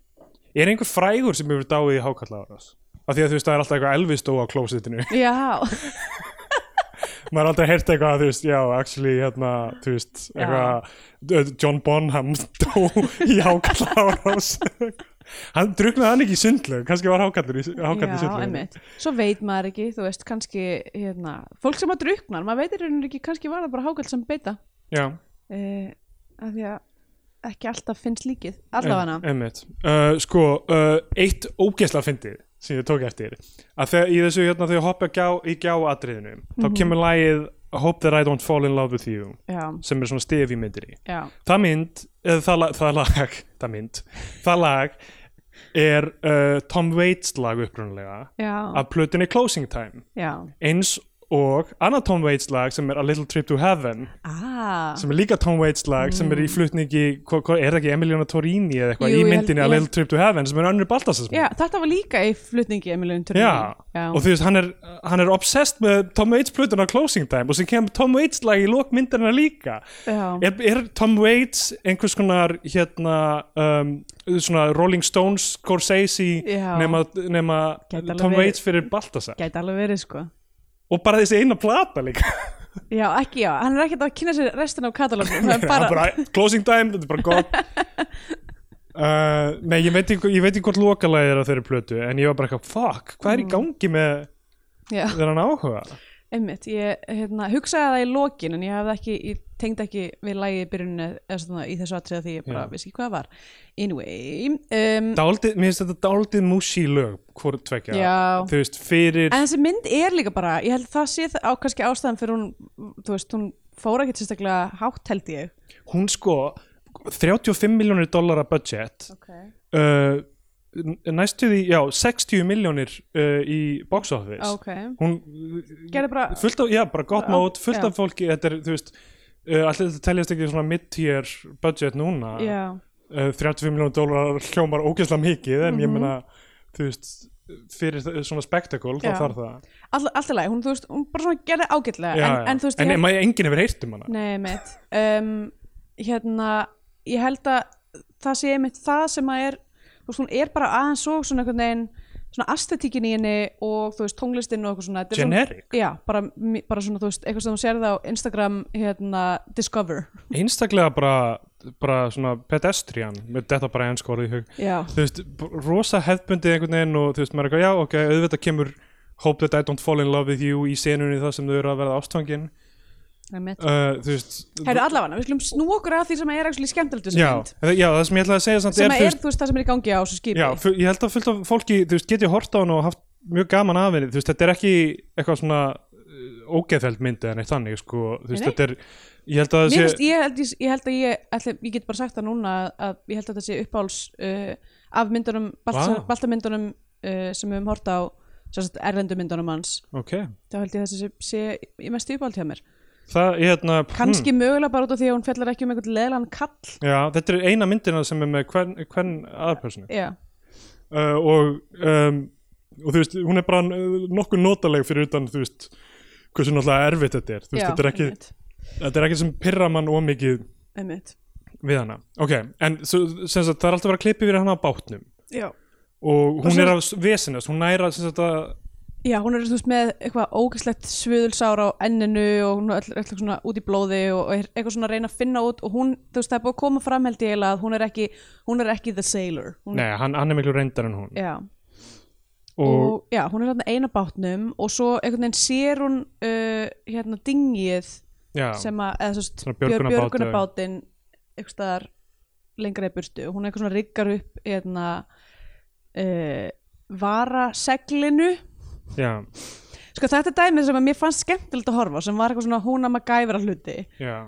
Er einhver frægur sem hefur dáið í hákalla árás af því að þú veist það er alltaf eitthvað Elvis dó á klósettinu. Já, maður har aldrei heyrt eitthvað þú veist, já, actually, hérna, þú veist eitthvað, John Bonham dó í hákalla árás hann druknaði hann ekki í sundlu kannski var hákallur í, sundlu Svo veit maður ekki, þú veist, kannski hérna, Fólk sem að druknar, maður veitir rauninni ekki Kannski var það bara hákall sem beita. Já, uh, Af því að ekki alltaf finnst líkið. Allavega. einmitt. Uh, sko, uh, eitt ógeðslega fyndið sem ég tók eftir að þegar í þessu hérna þegar ég hoppa gjá, í gjáatriðinu þá Mhm. kemur lagið Hope that I don't fall in love with you Já, sem er svona stef í myndinni. Já, það mynd, eða það, það lag það mynd, það lag er uh, Tom Waits lag upprunalega já, af plötunni Closing Time. Já. Eins og annað Tom Waits lag sem er A Little Trip to Heaven. Ah, sem er líka Tom Waits lag sem er í flutningi hva, hva, er það ekki Emiliana Torini eða eitthvað í myndinni A Little Trip to Heaven sem er önnur Baltasars já, þetta var líka í flutningi Emilion Turini Já, og þú veist, hann er, hann er obsessed með Tom Waits plötuna Closing Time og sem kemur Tom Waits lag í lók myndarina líka. Já. er, er Tom Waits einhvers konar hérna um, svona Rolling Stones Scorsese Já. nema, nema Tom. Waits fyrir Baltasar? Gæti alveg verið sko og bara þessi eina plata líka. Já, ekki já, hann er ekkert að kynna sér restin af er bara, bara, closing time, þetta er bara gott. Uh, nei, ég veit ekki ég veit ekki hvort lokalæði er á þeirri plötu en ég var bara eitthvað, fuck, hvað er Mm. í gangi með já, þennan áhuga einmitt Ég hérna, hugsaði það í lokin en ég hafði ekki, ég tengdi ekki við lagið í byrjunni eða svona í þessu atriða því ég bara vissi ekki hvað það var. Anyway um, dálítið, mér finnst þetta dálítið músi lög hvort tvekja, þú veist, fyrir En þessi mynd er líka bara, ég held það sé það á kannski ástæðan fyrir hún, þú veist, hún fór ekkert sérstaklega hátt held ég. Hún sko 35 miljónir dollara budget okay. uh, næstu því, já, 60 miljónir uh, í box office. Ok, hún gerði bara fullt af, já, bara gott Já, mót fullt já. af fólki, þetta er, þú veist uh, allir þetta teljast ekki svona mid-tier budget núna? Uh, 35 miljónir dólar hljómar ógeðslega mikið en ég Mhm. meina þú veist fyrir svona spektakul þá þarf það. All, allt í lagi, hún, þú veist, hún bara svona gerði ágætlega já, en, en þú veist, en ég held, maður enginn hefur heyrt um hana. Nei, mitt um, hérna, ég held að það sé einmitt það sem að er þú veist, hún er bara aðeins svo svona einhvern veginn svona astetíkin í henni og þú veist, tónlistin og eitthvað svona. Þetta er svona- generic, Já, bara, bara svona, þú veist, eitthvað sem þú sérði á Instagram, hérna, Discover. Einstaklega bara, bara svona pedestrian með þetta bara enn skórið í hug. Já, þú veist, b- rosa hefðbundið einhvern veginn og þú veist, maður er eitthvað, já, ok, auðvitað kemur Hope that I don't fall in love with you í senunni það sem þau eru að verða ástfangin. það uh, þú veist Herru, allavega, við skulum snú okkur að því sem er actually skemmtilegt þessa mynd. já, það sem ég ætlaði að segja samt sem er, er, þú veist, það sem er í gangi á þessu skipi. Já, ég held að fullt af fólki, þú veist, geti hort á hann og haft mjög gaman af henni, þú veist, þetta er ekki eitthvað svona uh, ógeðfeld myndi en eitt þannig, sko, þú veist, þetta er ég held að Mér það finnst, sé ég, held, ég, ég held að ég, ætli, ég get bara sagt það núna að, að ég held að þetta sé uppáls uh, af myndunum, baltamyndunum uh, sem við höfum hort á sem sagt, erlendu myndunum hans. Ok, þá held ég þessi sé, sé í mest uppáld hjá mér það, hérna kannski mögulega bara út af því að hún fjallar ekki um einhvern leðlan kall. Já, þetta er eina myndina sem er með hvern, hvern aðarpersonu já, uh, og um, og þú veist, hún er bara nokkuð notaleg fyrir utan, þú veist hversu náttúrulega erfitt þetta er, þú veist, já, þetta er ekki einmitt, þetta er ekki sem pirra mann ómikið einmitt. við hana, ok, en svo, sagt, það er alltaf að vera að klippi við hana á bátnum. Já. og hún Og er að vesinast, hún næra sem sagt að já, hún er þú veist með eitthvað ógæslegt svöðulsár á enninu og hún er öll svona út í blóði og, er eitthvað svona að reyna að finna út og hún, þú veist, það er búið að koma fram held ég að hún er ekki, hún er ekki the sailor. Hún, nei, hann, hann er miklu reyndar en hún. Já, og, og, já, hún er þarna eina bátnum og svo einhvern veginn sér hún uh, hérna dingið já, sem að, eða svo Svona björgunarbát, björgunarbátin eitthvað staðar lengra í burtu. Og hún eitthvað svona riggar upp hérna uh, varaseglinu já, sko þetta er dæmið sem að mér fannst skemmtilegt að horfa sem var eitthvað svona hún að maður gæfra hluti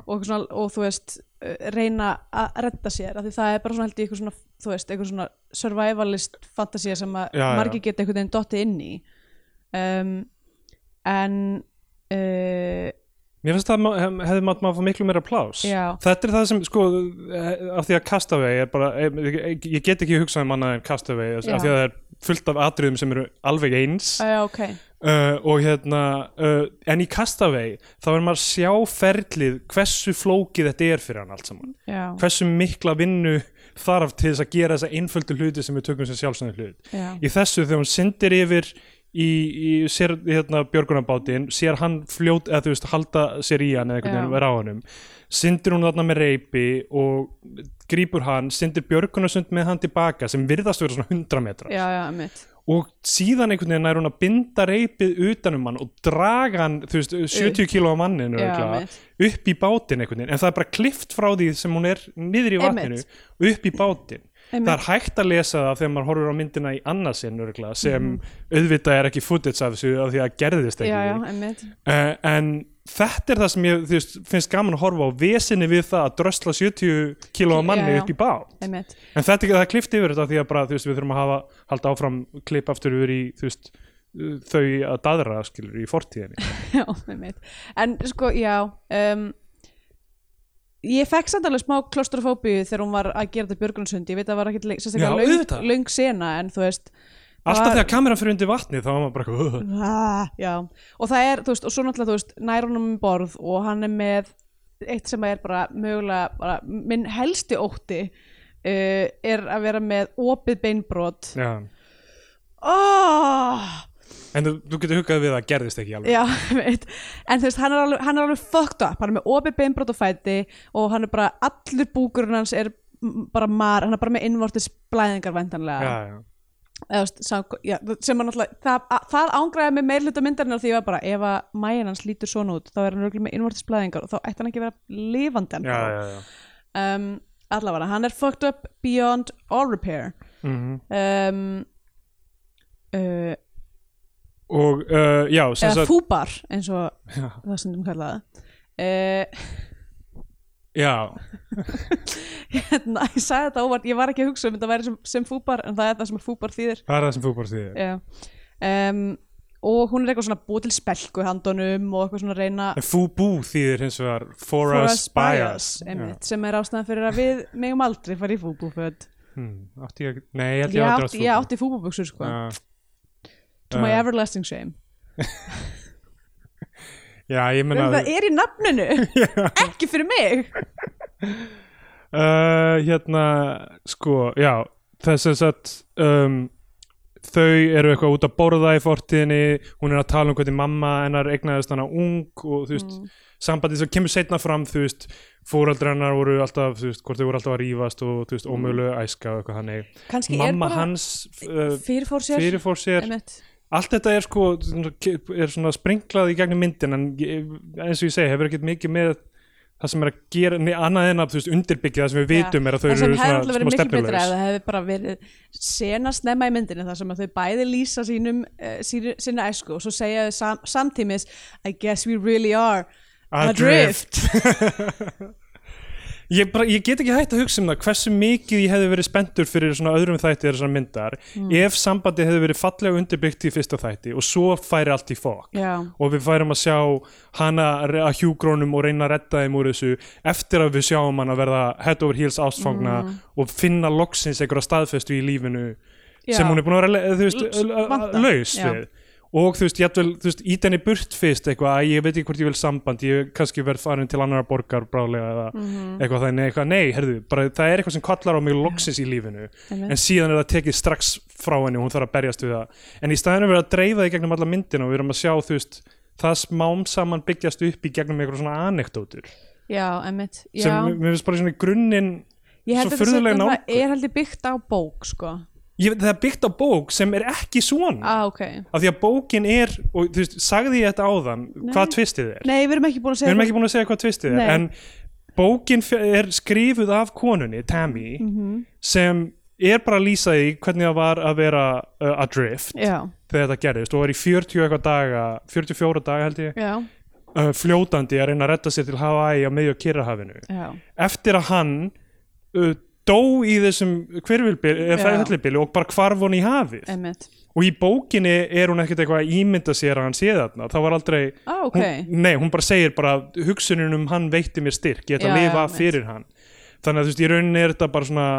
og, svona, og þú veist uh, reyna að redda sér af því það er bara svona held ég eitthvað svona þú veist, eitthvað svona survivalist fantasía sem að margir geta einhvern veginn dottið inn í. Um, en uh, Mér finnst það að hef- hefði maður fá miklu meira plás Já. Þetta er það sem, sko, eh, af því að Castaway er bara, eh, ég, ég get ekki hugsað um annað en Castaway, af því að það er fullt af atriðum sem eru alveg eins. Að, já, ok. Uh, og hérna uh, en í Castaway þá er maður að sjá ferlið hversu flókið þetta er fyrir hann allt saman. Já, hversu mikla vinnu þarf til þess að gera þessa einföldu hluti sem við tökum sem sjálfsögðu hlut. Í þessu þegar hún syndir yfir í, í sér hérna björgunarbátinn sér hann fljót, eða þú veist halda sér í hann eða einhvern veginn vera á honum. Syndir hún þarna með reypi og grípur hann, syndir björgunarsund með hann tilbaka sem virðast vera svona 100 metrar. Já, já, mitt og síðan einhvern veginn er hún að binda reypið utanum hann og draga hann þú veist, 70 kíló á mannin upp í bátinn einhvern veginn. En það er bara klift frá því sem hún er niður í vatninu upp í bátinn það er hægt að lesa það þegar maður horfir á myndina í annarsinn sem Mhm. auðvitað er ekki footage af þessu af því að gerðist ekki. Já, já, uh, en þetta er það sem ég veist, finnst gaman að horfa á vesinni við það að drösla 70 kíló á manni Já, upp í bát. Einmitt, en þetta er klift yfir þetta því að bara, veist, við þurfum að hafa halda áfram klipp aftur yfir í veist, þau að daðra skilur í fortíðinni. Já, einmitt. En sko, já um, ég fekk samt alveg smá klostrofóbíu þegar hún var að gera þetta björgunarsund ég veit að það var ekkert le- Já, sérstaklega auðvitað. löng sena en þú veist alltaf þegar kameran fyrir undir vatni þá var maður bara eitthvað, "Ugh." Ah, já, og það er, þú veist, og svo náttúrulega, þú veist, nær honum um borð og hann er með eitt sem er bara mögulega, bara, minn helsti ótti uh, er að vera með opið beinbrot. já Oh, en þú, þú getur hugað við að það gerðist ekki alveg já, veit, en þú veist, hann er alveg, hann er alveg fucked up, hann er með opið beinbrot á fæti og hann er bara, allur búkurinn hans er bara mar, hann er bara með innvortis blæðingar væntanlega. já, já. eða, veist, sam, já, sem að náttúrulega það, að, það ángraði með meirluta myndarinnar því ég var bara ef að mæjan hans lítur svona út þá er hann örugglega með innvortisblæðingar og þá ætti hann ekki að vera lifandi um, allavega, hann er fucked up beyond all repair. Mm um, uh, og uh, já, eða sagt fúbar eins og já, það sem þú kallaði. Uh, já, hérna, ég sagði þetta óvart ég var ekki að hugsa um þetta væri sem, sem fúbar en það er það sem fúbar þýðir. Það er það sem því Já. um, og hún er eitthvað svona búið til spelku handunum og eitthvað svona reyna fúbú þýðir hins vegar for, for us, by us einmitt, sem er ástæðan fyrir að við megum aldrei fara í fúbúföt. Hmm, átti ég, nei, ég ég, ég átti, átti fúbúbuxur sko. Já. To my Uh, everlasting shame. Já, ég meina það er í nafninu ekki fyrir mig. Uh, hérna, sko, já þess að um, þau eru eitthvað út að borða í fortíðinni, hún er að tala um hvernig mamma hennar egnaðist hana ung og þú veist, Mm. sambandið sem kemur setna fram þú veist, fóreldrar hennar voru alltaf þú veist, hvort þau voru alltaf að rífast og þú veist, ómögulega æska og eitthvað þannig. Mamma bara hans uh, fyrirfór sér fyrirfór sér. Allt þetta er sko er svona sprinklað í gegnum myndin en eins og ég segi, hefur ekkert mikið með það sem er að gera, nei, annað en að þú veist, undirbyggja það sem við vitum er að þau það eru svona smá verið miklu betra ef stefnulegs það hefði bara verið sena snemma í myndinu þar sem að þau bæði lýsa sínum uh, sínu, sinna æsku og svo segja þau sam, samtímis I guess we really are adrift ég, bara, ég get ekki hægt að hugsa um það hversu mikið ég hefði verið spenntur fyrir svona öðrum þætti þessar myndar Mm. ef sambandi hefði verið fallega undirbyggt í fyrsta þætti og svo færi allt í fokk já, og við færum að sjá hana að hjúgrónum og reyna að redda þeim úr þessu eftir að við sjáum hann að verða head over heels ástfangna Mm. og finna loksins einhverja staðfestu í lífinu Já. sem hún er búin að vera þú veist, L- vanta. laus Já. við og þú veist, jafnvel, þú veist, ít henni burt fyrst eitthvað, að ég veit ekki hvort ég vil samband ég kannski verð farin til annara borgar brálega eða Mhm. eitthvað þannig, eitthvað, nei, herðu bara, það er eitthvað sem kallar á mig loksins í lífinu einmitt. en síðan er það tekið strax frá henni og hún þarf að berjast við það en í staðinu verið að dreifa því gegnum alla myndina og við erum að sjá, þú veist, það smám saman byggjast upp í gegnum eitthvað svona anekdótur já, einmitt já. sem mér finnst bara svona grunninn ég held svo að nálgun. er heldur byggt á bók sko. Ég það er byggt á bók sem er ekki svona. Ah, ok. Af því að bókin er, og þú veist, sagði ég þetta áðan Nei. hvað tvistið er? Nei, við erum ekki búin að segja ekki búin að segja hvað tvistið Nei. er en bókin er skrifuð af konunni, Tammy Mhm. sem er bara að lýsa því hvernig það var að vera uh, adrift já, þegar þetta gerðist og var í 40 eitthvað daga 44 daga held ég uh, fljótandi að reyna að retta sér til Hawaii á miðju Kyrrahafinu. Já. Eftir að hann uh, dó í þessum fellibili og bara hvarf hún í hafið. Einmitt. Og í bókinni er hún ekkert eitthvað að ímynda sér að hann sé þarna. Það var aldrei ah, ok. Hún, nei, hún bara segir bara hugsunin um hann veitti mér styrk. Ég ætla að lifa já, af fyrir hann. Þannig að þú veist, í rauninni er þetta bara svona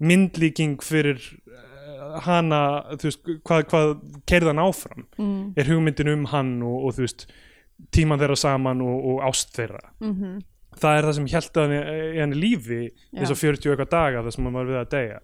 myndlíking fyrir uh, hana, þú veist, hvað, hvað kerðan áfram? Mm, er hugmyndin um hann og, og þú veist tíman þeirra saman og, og ást þeirra. Mm það er það sem held að henni, lífi þess að 40 og eitthvað daga þess að maður var við að deyja.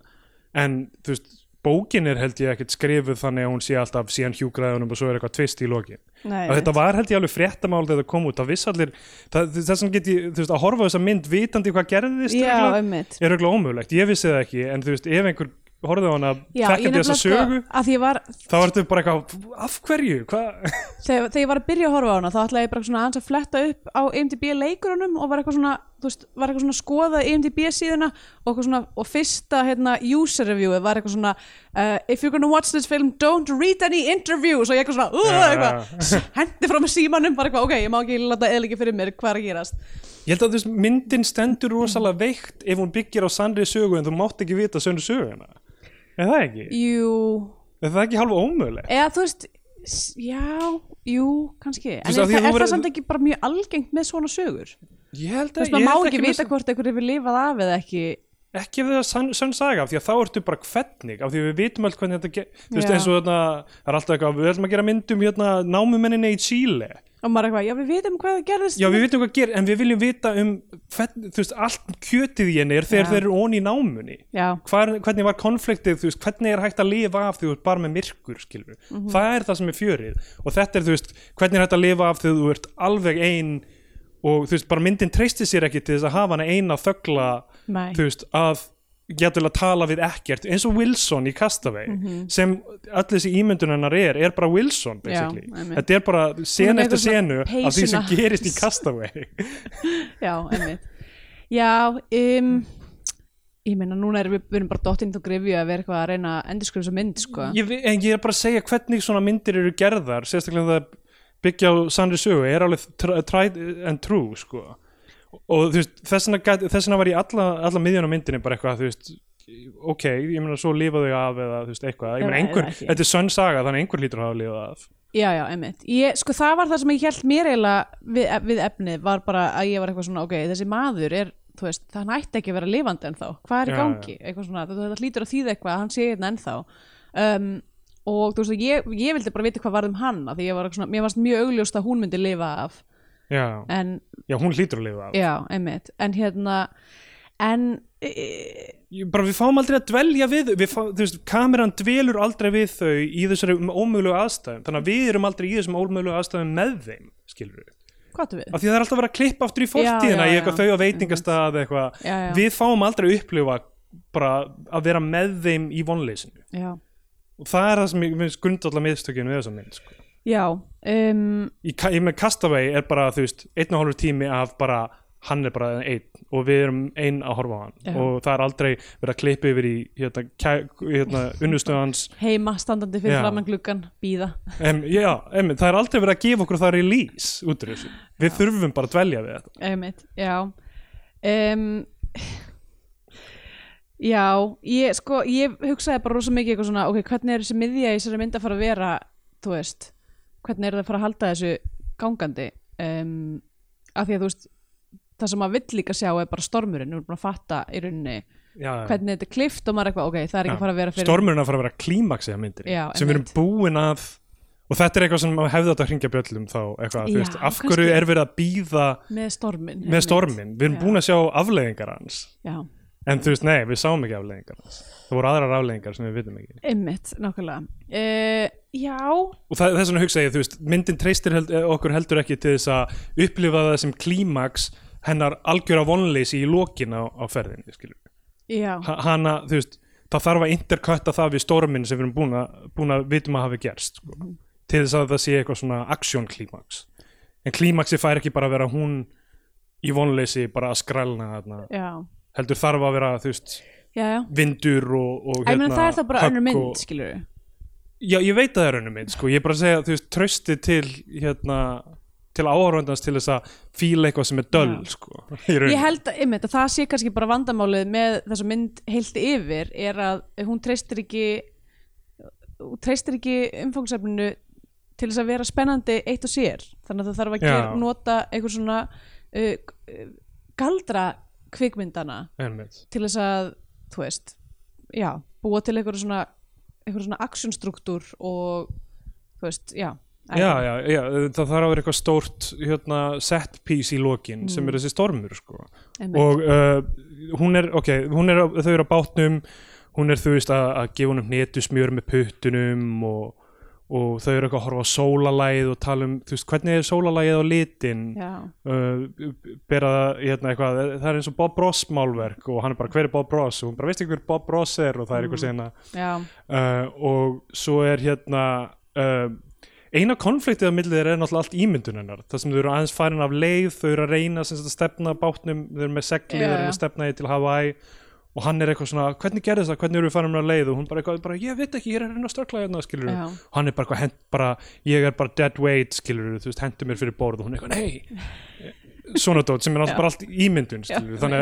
En þú veist, bókin er held ég ekkert skrifuð þannig að hún sé alltaf síðan hjúgraðunum og svo er eitthvað tvist í lokin. Nei, og þetta var held ég alveg fréttamál þegar það kom út. Það viss allir, þess að get ég þú veist, að horfa á þessa mynd vitandi hvað gerðist já, er auðvitað ómögulegt, ég vissi það ekki en þú veist, ef einhver horfði á hana já, þekkjandi þessa nefnilega sögu. sko, var þá ertu bara eitthvað, af hverju? Þegar, þegar ég var að byrja að horfa á hana þá ætlaði ég bara svona aðeins að fletta upp á IMDb leikurunum og var eitthvað svona veist, var eitthvað svona skoða IMDb síðuna og, svona, og fyrsta hérna, user reviewið var eitthvað svona uh, if you're gonna watch this film, don't read any interviews. Og ég eitthvað svona, uh, hendi frá með símanum, bara eitthvað, ok, ég má ekki láta eðliki fyrir mér hvað er að gerast? Ég held að veist, myndin stendur rosalega veikt ef hún byggir á sannri sögu en þú mátt ekki vita sönnu söguna er það ekki? Jú, er það ekki halva ómögulegt? eða þú veist já, jú, kannski en veist, er, af því að það, þú er verður- það samt ekki bara mjög algengt með svona sögur ég held þú að veist, maður ég má held ekki með- vita hvort einhver hefur lifað af eða ekki ekki ef það er sann, sann saga af því að þá ertu bara hvernig af því að við vitum allt hvernig þetta ge- þú veist Já. eins og þarna það er alltaf eitthvað, við ætlum að gera myndum hérna námumenninni í Chile og maður eitthvað, já við vitum hvað það gerðist. Já við vitum hvað ger, en við viljum vita um þú veist, allt kjötið í henni er þegar þeir eru onni í námunni. Hvar, hvernig var konfliktið, þú veist, hvernig er hægt að lifa af því þú ert bara með myrkur, skilur Mhm. það er það sem er fjörið. Og þetta er, þú veist, hvernig er hægt að lifa af því þú ert alveg ein og þú veist, bara myndin treysti sér ekki til þess að hafa hana eina þögla nei. þú veist, að getur að tala við ekkert, eins og Wilson í Castaway sem öll þessi ímyndun hennar er, er bara Wilson basically. Já, þetta er bara sen eftir senu af því sem gerist í Castaway. Já, einmitt. Já, um ég meina, núna erum við, við erum bara dottinn til grifju að vera eitthvað að reyna að endurskrifa þessa mynd sko. ég, en ég er bara að segja hvernig svona myndir eru gerðar, sérstaklega það byggja á sannri sögu, er alveg tr- tried and true, sko og þú veist, þess vegna var ég alla, alla miðjun á myndinni bara eitthvað, þú veist ok, ég meina svo lifa þau af eða þú veist, eitthvað, ég meina einhver þetta er sönn saga, þannig einhver lítur hafa lifað af. Já, já, einmitt. Ég, sko, það var það sem ég held mér eiginlega við, við efnið, var bara að ég var eitthvað svona ok, þessi maður er, þú veist, það ætti ekki að vera lifandi ennþá, hvað er í Já, gangi? eitthvað svona, þetta, hlýtur að þýða eitthvað, að hann sé hérna ennþá. Um, og þú veist, ég, ég vildi bara vita hvað varð um hann því ég var svona, mér varst mjög augljóst að hún myndi lifa af já, en, já, hún hlýtur að lifa af. Já, einmitt. En hérna, en e, Ég- bara við fáum aldrei að dvelja við við fá, þú veist, kameran dvelur aldrei við þau í þessari ómögulegu aðstæðum. Þannig að við erum aldrei í þessum ómögulegu aðstæðum með þeim, skilur við? Af því það er alltaf verið að klippa aftur í fortíðina já, í eitthvað þau á veitingastað eitthvað, við fáum aldrei að upplifa bara að vera með þeim í vonleysinu. Já, og það er það sem ég finnst grundallega miðstökinu við þessa mynd sko. Já um, í, ka- í með Castaway er bara þú veist, einn og hálfur tími af bara hann er bara einn og við erum einn að horfa á hann. Já. og það er aldrei verið að klippa yfir í hérna, hérna unnustöðans heima standandi fyrir Já. framann gluggan, býða em, já, em, það er aldrei verið að gefa okkur það release út úr þessu. Við þurfum bara að dvelja við þetta. Einmitt, já. Um, já ég sko, ég hugsaði bara rosa mikið eitthvað svona, ok, hvernig er þessi miðja í þessari mynd að fara að vera, þú veist hvernig er það að fara að halda þessu gangandi? Um, af því að þú veist það sem maður vill líka sjá er bara stormurinn við erum búin að fatta í rauninni já, hvernig þetta er klift og maður er eitthvað, ok, það er ekki að fara að vera fyrir stormurinn að fara að vera klímaksið að myndir Já, sem við erum búin að og þetta er eitthvað sem maður hefði átt að hringja bjöllum þá eitthvað, Já, veist, af hverju er verið að býða með stormin með storminn, við erum búin að sjá afleðingar hans en þú veist, nei, við sáum ekki afleðingar hans það voru aðrar afleðingar sem við vitum ekki. Einmitt, nákvæmlega. Uh, já, og það, þess vegna hugsa ég, þú veist, myndin treystir held, eh, okkur heldur ekki til þess að upplifa það sem klímaks hennar algjöra vonleysi í lokin á, á ferðinni, skilur já, Ha- hana, þú veist, það þarf að interkutta það við storminn sem við erum búin að, búin að vitum að hafi gerst sko. Mhm. til þess að það sé eitthvað svona action klímaks. En klímaksi fær ekki bara að vera hún í vonleysi bara að skrælna þarna. Heldur þarf að vera, þú veist já, já, vindur og, og ég meina hérna, það er það bara önnur mynd, og, skilur við já, ég veit að það er önnur mynd, sko, ég er bara að segja þú veist, trösti til hérna, til áhörvandans til þess að fíla eitthvað sem er döll, Já. sko. Ég held að, einmitt, að það sé kannski bara vandamálið með þessa mynd heilt yfir er að hún treystir ekki hún treystir ekki umfangsefninu til þess að vera spennandi eitt og sér. Þannig að það þarf að gera, nota einhver svona uh, uh, galdra kvikmyndana Einmitt. til þess að, þú veist já, búa til einhver svona einhver svona actionstruktúr og þú veist, já já, já, já, það þarf að vera eitthvað stórt hérna, set piece í lokin sem Mm. er þessi stormur sko. einmitt. og uh, hún er, ok, hún er þau eru á bátnum, hún er þú veist að, að gefa hún hnetu smjör með puttunum og, og þau eru eitthvað að horfa á sólalæð og tala um, þú veist, hvernig er sólalæðið á litin? Uh, bera hérna eitthvað, það er eins og Bob Ross málverk og hann er bara, hver er Bob Ross? Og hún bara, veist ekki hver Bob Ross er? Og það er eitthvað mm. já, uh, og svo er hérna uh, eina konfliktið á millið er náttúrulega allt ímyndun hennar. Það sem þau eru aðeins farin af leið þau eru að reyna sem að stefna bátnum þau eru með segli, Já, þau eru já. að stefna því til Hawaii og hann er eitthvað svona, hvernig gerðist það, hvernig eru við farin af leið? Og hún bara eitthvað, bara, ég veit ekki, ég er að reyna að stökla hérna, skilur Já. og hann er bara, eitthvað, hent, bara ég er bara dead weight, skilur þú veist, hendur mér fyrir borð. Og hún er eitthvað, nei. Svona dót, sem er alltaf bara allt ímyndun, skilur Já, þannig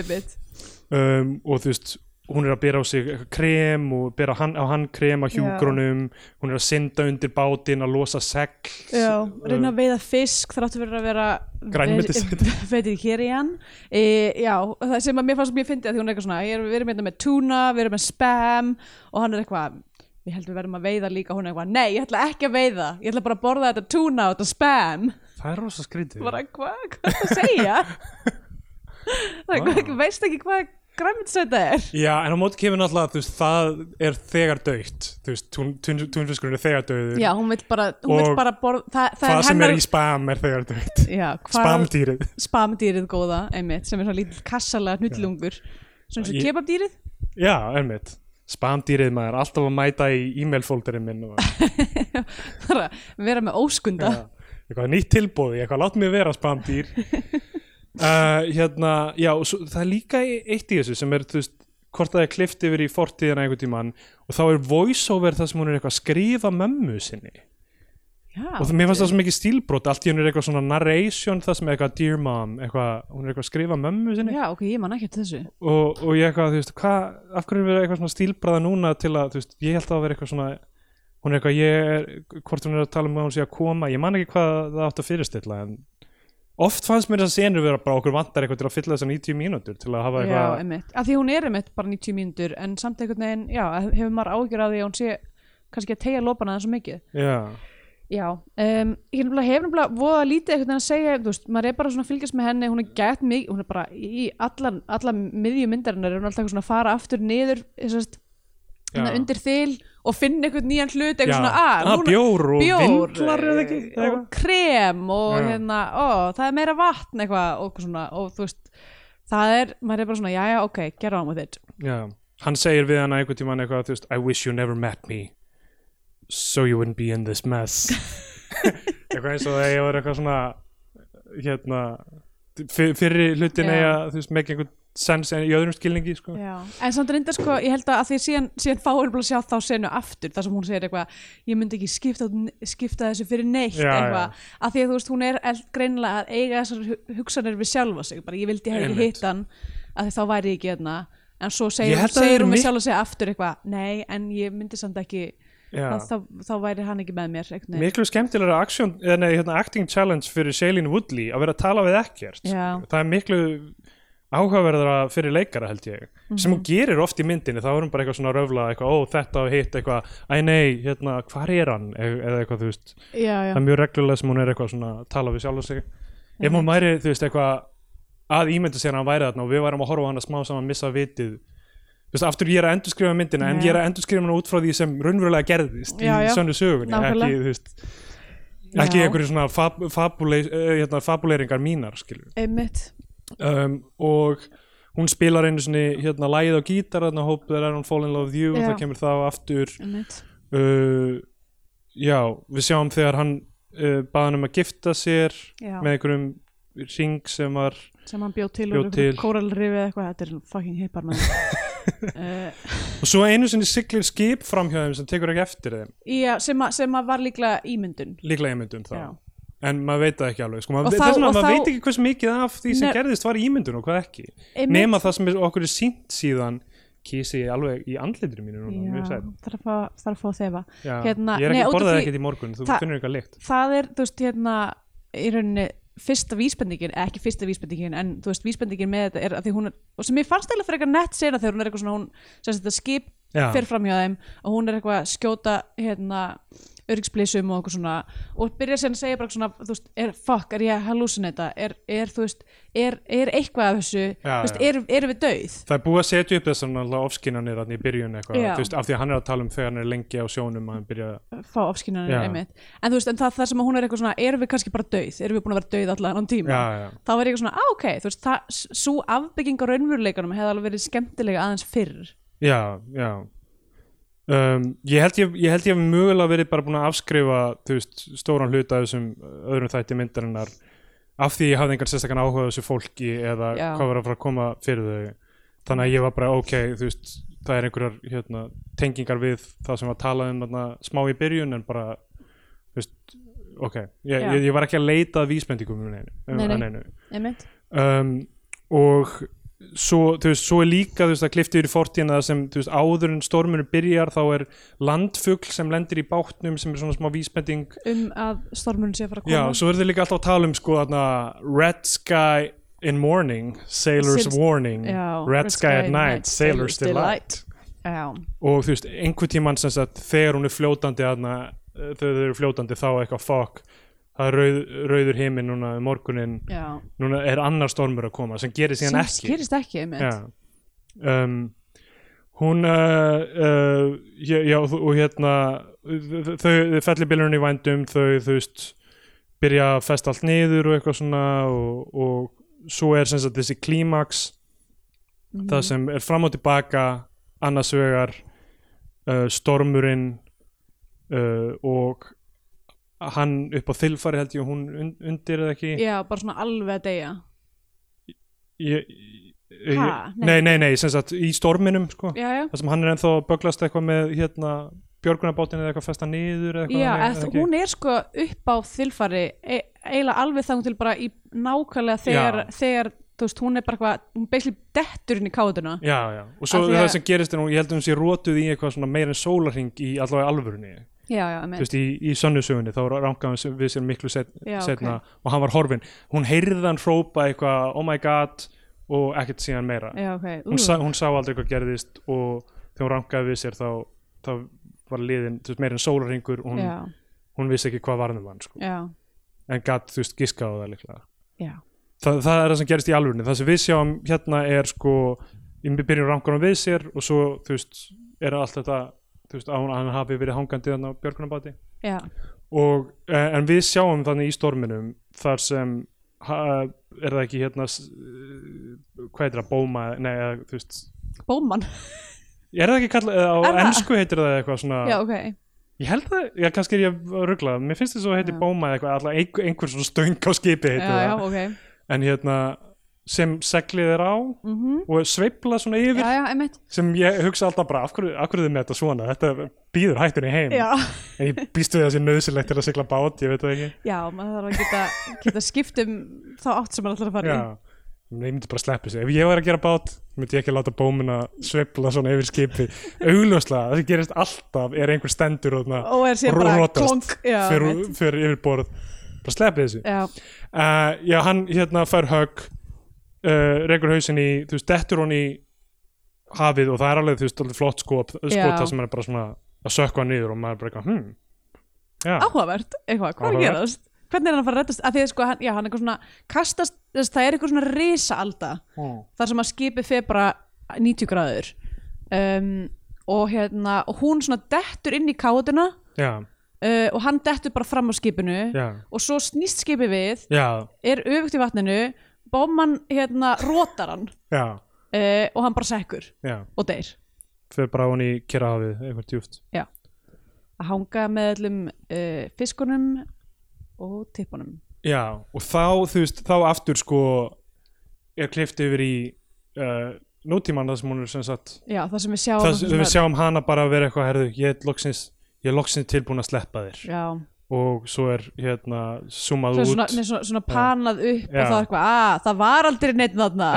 að um, og þú veist hún er að bera á sig krem og bera hann, á hann krem á hjúgrunum hún er að synda undir bátinn að losa segl. Já, reyna að veiða fisk þráttu fyrir að vera veitir hér í hann e, Já, það sem að mér fannst mjög fyndið að því hún er eitthvað svona, ég er, við erum hérna með tuna við erum með spam og hann er eitthvað við heldum við verðum að veiða líka. Hún er eitthvað, nei, ég ætla ekki að veiða. Ég ætla bara að borða þetta tuna og þetta spam. Það er rosa skrítið hvað, hvað er. Að hvað já en á móti kemur náttúrulega þú veist, það er þegar dögt þú veist, tún, tún, túnfiskurinn er þegar döður Já, hún vil bara, hún vill Og bara borða það, það það er sem hennar er í spam er þegar dögt hvað, spamdýrið. spamdýrið góða einmitt, sem er svona lítill kassalega hnullungur svona Ég- kebabdýrið. Já, einmitt. Spamdýrið maður, alltaf að mæta í e-mailfolderinn minn og vera með óskunda. Já, eitthvað nýtt tilbúði, eitthvað látt mig vera spamdýr uh, hérna, já, svo, það er líka eitt í þessu sem er, þú veist, hvort það er klift yfir í fortíðina einhvern tímann og þá er voiceover það sem hún er eitthvað að skrifa mömmu sinni. Já, og það, mér fannst það svo mikið stílbrot, allt í hennu er eitthvað svona narration það sem er eitthvað dear mom eitthvað, hún er eitthvað að skrifa mömmu sinni. Já, ok, ég man ekki eftir þessu. Og, og ég eitthvað, þú veist, hvað, af hverju er eitthvað svona stílbraða núna til að, þú veist, ég held að vera eitthvað svona, hún er eitthvað, ég er, hvort hún er að tala um að hún sé að koma, ég man ekki hvað það átt að fyrirstilla, en oft fannst mér þess að senur vera bara okkur vantar eitthvað til að fylla þessar 90 mínútur til að hafa Já, eitthvað, einmitt, af því hún er einmitt bara 90 mínútur en samt einhvern veginn, já, hefur maður ágjör að því að hún sé kannski að tegja lópana það svo mikið. Já, Já, um, ég hef nefnilega, voða lítið einhvern veginn að segja, þú veist, maður er bara svona að fylgjast með henni, hún er gett mikið, hún er bara í allan, allan miðju myndarinnar er hún alltaf eitthvað svona að fara aftur niður hérna Já. undir þil og finna einhvern nýjan hlut, eitthvað svona, að, Ah, núna- bjór og bjór vindlar eða ekki eh, og krem og Já. hérna, ó, það er meira vatn eitthvað og eitthvað svona, og þú veist það er, maður er bara svona, já, já, ok, get on with it já. hann segir við hana einhvern tímann eitthvað, þú veist, I wish you never met me so you wouldn't be in this mess eitthvað eins og það að vera eitthvað svona hérna fyr- fyrri hlutin Já. eiga þú veist, með einhvern sens en í öðrum skilningi sko. Já. En samt reyndar sko, ég held að, að því síðan, síðan fáir bara að sjá þá senu aftur þar sem hún segir eitthvað, ég myndi ekki skipta, skipta þessu fyrir neitt Já, eitthvað, að því að þú veist, hún er eld greinilega að eiga þessar hu- hugsanir við sjálfa sig, bara ég vildi ekki Einmitt. hitt hann að því þá væri ég ekki hérna en svo segir, segir hún mik- sjálfa sig aftur eitthvað, nei, en ég myndi samt ekki Já. Þá, þá, væri hann ekki með mér miklu skemmtilega action, eða nei, hérna, acting challenge fyrir Shailene Woodley að vera að tala við ekkert. Já. það er miklu áhugaverðara fyrir leikara held ég. Sem Mhm. hún gerir oft í myndinni þá er hún bara eitthvað svona röfla eitthvað, ó þetta og hitt eitthvað æ nei, hérna, hvar er hann? E- eða eitthvað, þú veist, Já, já, það er mjög reglulega sem hún er eitthvað svona tala við sjálf sig. Ef hún væri, þú veist, eitthvað að ímynda sér hann væri þarna og við værum að horfa hann að smá saman missa vitið þú veist, aftur ég er að endurskrifa myndina en ég er að endurskrifa hana út frá því sem raunverulega gerðist Já, í já. sönnu sögunni ekki, þú veist ekki einhverju svona fab, fabule, uh, hérna, fabuleringar mínar einmitt. Um, og hún spilar einu svona hérna lægið á gítar þarna Hope That I Don't Fall In Love With You og Já. það kemur þá aftur. Uh, já, við sjáum þegar hann uh, baðan um að gifta sér með einhverjum ring sem var sem hann bjóð til Bjó og kóralrifi eða eitthvað, þetta er fucking hippar uh, og svo einu sinni siglir skip fram hjá þeim sem tekur ekki eftir þeim. Já, sem, að, sem að var líklega ímyndun. Líklega ímyndun þá. Já. en maður veit það ekki alveg sko. Maður, þá- þess vegna og maður þá- veit ekki hvers mikið af því sem gerðist var ímyndun og hvað ekki. Nema það sem okkur er sínt síðan kísi alveg í andlitinu mínu núna, Já, þarf að fá, þarf að þefa. Hérna, ég er ekki borðað ekkert í morgun þú finnur eitthvað lykt. Það er, þú veist, hérna í rauninni fyrsta vísbendingin ekki fyrsta vísbendingin, en þú veist, vísbendingin með þetta er að því hún er, og sem ég fannst eða fyrir eitthvað nett sena þegar hún er eitthvað svona, hún, sem þetta skip Já. fer fram hjá þeim og hún er eitthvað að skjóta hérna öryggsblísum og eitthvað svona og byrja sér að segja bara svona, veist, er fuck, er ég að hallucinata, er, er er, er eitthvað af þessu, Já, veist, er, við dauð? Það er búið að setja upp þessar náttúrulega ofskinanir í byrjun eitthvað, veist, af því að hann er að tala um þegar hann er lengi á sjónum að hann byrja fá ofskynanir Já. einmitt. En þú veist, en það, það sem að hún er eitthvað svona erum við kannski bara dauð, erum við búin að vera dauð allan án tíma? Já, já, þá ég eitthvað svona, á ok, þú veist það, svo afbygging á raunveruleikunum hefði alveg verið skemmtilega aðeins fyrr. Já, já. Um, ég held ég, ég held ég hef mögulega verið bara búin að afskrifa veist, stóran hluta af þessum öðrum þætti myndarinnar af því ég hafði engan sérstakann áhuga þessu fólki eða Já. hvað var að fara að koma fyrir þau. Þannig að ég var bara ok, veist það er einhverjar hérna, tengingar við það sem var talað um þarna, smá í byrjun en bara veist, ok, ég, ég, ég var ekki að leita að vísbendingum um neinu, um, um, og svo, þú veist, svo er líka þú veist, að klifti yfir í fortíðina sem þú veist, áður en stormunum byrjar þá er landfugl sem lendir í bátnum sem er svona smá vísbending. Um að stormurinn sé að fara að já, koma. svo er þið líka alltaf að tala um sko þarna, red sky in morning sailor's Sails- warning. Já, red, sky, at night, sailor's delight. já, og þú veist, einhver tímann sem sagt þegar hún er fljótandi þarna, eh, þegar þau eru fljótandi þá eitthvað fuck það er rauð, rauður heiminn núna um morgunin já núna er annar stormur að koma sem gerir síðan sem ekki gerist ekki, einmitt já. um, hún uh, uh, já, já, og hérna þau, fellibilurinn í vændum þau, þú veist byrja að festa allt niður og eitthvað svona og, og svo er sem sagt þessi klímaks Mhm. það sem er fram og tilbaka annars vegar uh, stormurinn uh, og hann upp á þilfari held ég og hún un, undir eða ekki? Já, bara svona alveg að deyja. Ég, ég, Ha? Nei. nei, nei, sem sagt í storminum sko. Já, já. Það sem hann er ennþá böglast eitthvað með hérna björgunarbátin eða eitthvað festa niður eitthvað Já, eð, eða hún er sko upp á þilfari e eiginlega alveg þangum til bara í nákvæmlega þegar, þegar þú veist, hún er bara hvað, hún basically dettur inn í káðuna. Já, já, og svo það að- sem gerist er hún, ég held að hún sé rótuð í eitthvað svona meira en sólarhing í allavega alvörunni Já, já, þú veist, í, í sönnusögunni þá rangaði við sér miklu set, setna og hann var horfin, hún heyrði hann hrópa eitthvað, oh my god og ekkert síðan meira. Já, ok. Hún, ú, sa, hún sá aldrei hvað gerðist og þegar hún rangaði við sér þá, þá var liðin þú veist, meir en sólarringur og hún, hún vissi ekki hvað varðum hann sko. en gatt, þú veist, giska á það líklega. Já. Það, er það sem gerist í alvörinu það sem við sjáum hérna er sko í byrjun rangunum við sér og svo þú veist, er allt þetta þú veist, að hann hafi verið hangandi þannig á björgunarbáti já, og, eh, en við sjáum þannig í storminum þar sem ha, er það ekki hérna hvað heitir það, bóma nei, þú veist, bóman er það ekki kallað á ennsku heitir það eitthvað svona já, ok, ég held það, já, kannski er ég að ruggla mér finnst þess að það heitir bóma eitthvað alltaf einhver, svona stöng á skipi heitir já, já, það. ok. En hérna sem seglið er á mhm, og sveifla svona yfir. Já, já, sem ég hugsa alltaf bara af hverju, af hverju þið með þetta svona? Þetta býður hættunni heim. Já, en ég býst við að það sé nöðsilegt til að sigla bát ég veit það ekki. Já, maður þarf að geta, geta skipt um þá átt sem maður ætlar að fara í. Ég myndi bara sleppa sig ef ég var að gera bát, myndi ég ekki láta bómina sveifla svona yfir skipi. Augljóslega, það sem gerist alltaf er einhver stendur og, og já, fyrir, einmitt. fyrir yfir borð bara sleppið þessu. Já, uh, já, hann hérna fær högg uh, rekur hausinn í, þú veist, dettur hún í hafið og það er alveg, þú veist, alveg flott skot Já. það sem er bara svona að sökka niður og maður bara eitthvað, hm já, áhugavert, eitthvað, hvað er að gerast? Hvernig er hann að fara að reddast, af því að sko, hann, já, hann er eitthvað svona kastast, þess, það er eitthvað svona risaalda Mm. þar sem að skipið fer bara 90 gráður. Um, og hérna og hún svona dettur inn í káðuna uh, og hann dettur bara fram á skipinu já, og svo snýst skipið við já, er öfugt í vatninu bóman hérna rótar hann. Já, uh, og hann bara sekkur. Já. Og deyr. Fyrir bara hún í kyrrahafið, eitthvað djúft að hanga með allum uh, fiskunum og tippunum. Já, og þá, þú veist, þá aftur sko er klift yfir í uh, nútíman það sem hún er sem sagt já, það sem við sjáum það sem við sjáum hana bara vera eitthvað herðu, ég er loksins, ég er loksins tilbúin að sleppa þér. Já, og svo er hérna zoomað út. svona, svona, svona panað upp Já. og það er eitthvað, að það var aldrei neitt þarna.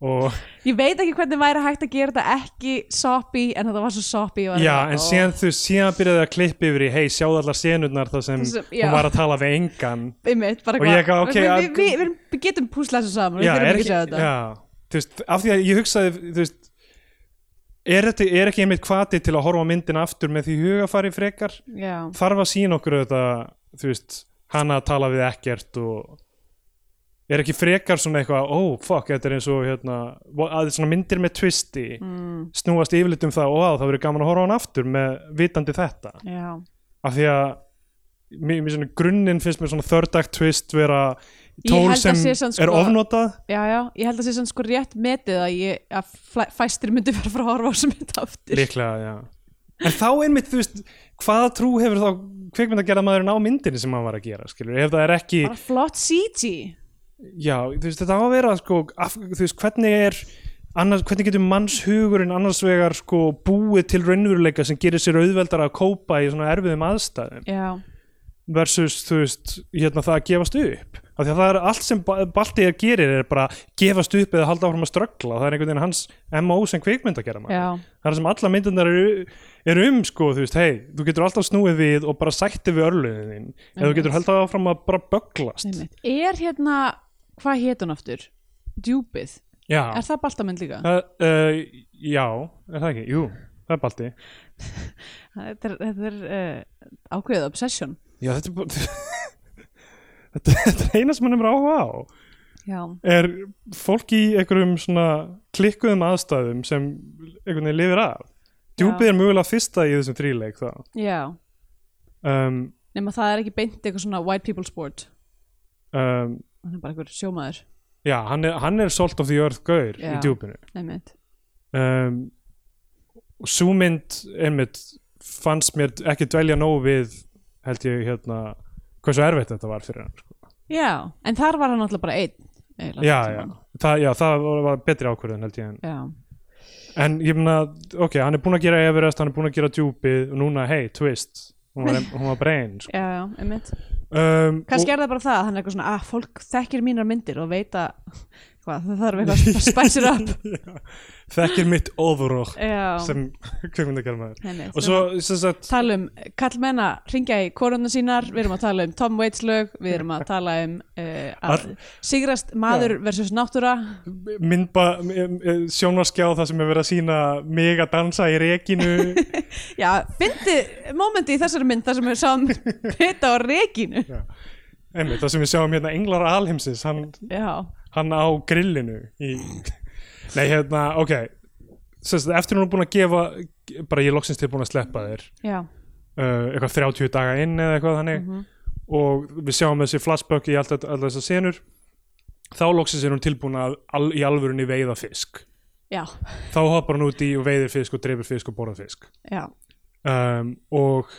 Og ég veit ekki hvernig væri hægt að gera þetta ekki soppy en þetta var svo soppy og já, en ó. síðan þú síðan byrjaði að klippa yfir í hei, sjáðu allar senurnar þar sem Það já. hún var að tala við engan. Einmitt, Og ég eitthvað, ok, við, við, við, við, við getum púslað þessu saman við já, þurfum er ekki að segja þetta. já, veist, af því að ég hugsaði þú veist er, þetta, er ekki einmitt hvati til að horfa á myndina aftur með því hugafari frekar? Já, þarf að sína okkur þetta þú veist, hana að tala við ekkert og er ekki frekar svona eitthvað, oh fuck, þetta er eins og hérna, að svona myndir með twisti mm, snúast yfirleitt um það, og á, það verður gaman að horfa hann aftur með vitandi þetta. Já, af því að mér, mér svona grunninn finnst mér svona third act twist vera Ég tól sem samt er sko- ofnotað. Já, já ég held að sé sann sko rétt metið að, ég, að fæstir myndi vera frá að horfa á þessu mynd aftur. Líklega, en þá einmitt, þú veist, hvaða trú hefur þá kveikmynd að gera maðurinn á myndinni sem hann var að gera, skilur, ef það er ekki bara flott CG já, þú veist, þetta á að vera sko, af, þú veist, hvernig er annars, hvernig getur mannshugurinn annars vegar sko búið til raunveruleika sem gerir sér auðveldar að kópa í svona erfiðum aðstæðum? Já, versus, þú veist, hérna það að gefast upp. Af því að það er allt sem Ba- Balti gerir er bara gefast upp eða halda áfram að ströggla. Það er einhvern veginn hans MO sem kvikmynd að gera maður það er sem alla myndirnar eru, eru um sko, þú veist, hei, þú getur alltaf snúið við og bara sætti við örluðin þín. Eða þú getur haldið áfram að bara einmitt. Er hérna, hvað hétt hún aftur? Djúpið, já, er það baltamönd líka? það, uh, já er það ekki, jú, það er Balti. Þetta er, þetta er uh, ákveðið obsession já, þetta er bara þetta, þetta er eina sem hann er áhuga á. Já, er fólk í einhverjum svona klikkuðum aðstæðum sem einhvern veginn lifir af? Djúpið er mögulega fyrsta í þessum þríleik þá. Já. Um, nema það er ekki beint eitthvað svona white people sport. um, hann er bara einhver sjómaður. Já, hann er, hann er salt of the earth gaur í djúpinu. einmitt, um, og svo mynd einmitt fannst mér ekki dvelja nóg við held ég hérna hversu erfitt þetta var fyrir hann sko. já, en þar var hann alltaf bara einn eiginlega já, já, það, já, það var- betri ákvörðun held ég en, já, en ég meina, ok, hann er búinn að gera Everest, hann er búinn að gera djúpið og núna, hey, twist hún var, hún var brein sko. já, já, einmitt um, kannski er það bara það, að hann er eitthvað svona að fólk þekkir mínar myndir og veit að eitthvað, það þarf eitthvað að spæsir upp þekkir mitt já, sem kveikmyndagermaður Einmitt. og svo sem sagt tala um kallmenna ringja í korunna sínar, við erum að tala um Tom Waits lög, við erum að tala um uh, að All- sigrast maður versus náttúra. Myndba sjónvarskjá það sem er verið að sína mig að dansa í rekinu. Já, fyndi momenti í þessari mynd þar sem við sáum Peta á rekinu. Einmitt, það sem við sjáum hérna Englar Alheimsins hann, já, hann á grillinu í... nei hérna, ok. Sest, eftir hún er búin að gefa bara ég loksins tilbúin að sleppa þér. Uh, eitthvað 30 daga inn eða eitthvað þannig. Mhm. og við sjáum þessi flashback í allt, allt þessar senur. Þá loksins er hún tilbúin að al, í alvörunni veiða fisk. Já, þá hoppar hún út í og veiðir fisk og dreifir fisk og borðar fisk. Um, og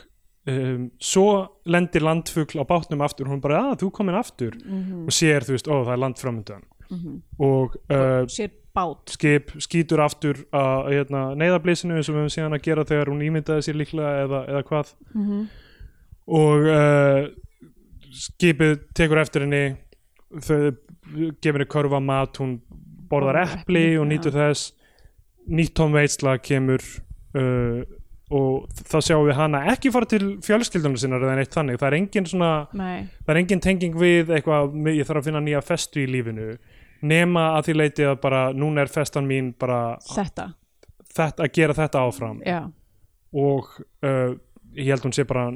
um, svo lendir landfugl á bátnum aftur og hún bara, að þú komin aftur Mhm. og sér, þú veist, ó það er land framöndan Mhm. og uh, sér bát skip skýtur aftur að hérna, neyðablísinu sem við höfum síðan að gera þegar hún ímyndaði sér líklega eða, eða hvað Mhm. og uh, skipið tekur eftir henni þau gefur henni körfa mat hún borðar epli, og nýtur þess nýtt Tom Veitsla kemur uh, og þá sjáum við hana ekki fara til fjölskyldunum sinnar eða neitt þannig, það er engin svona nei, það er engin tenging við eitthvað ég þarf að finna nýja festu í lífinu. Nema að því leiti að bara núna er festan mín bara þetta. þetta, að gera þetta áfram. Já, og uh, ég held hún sé bara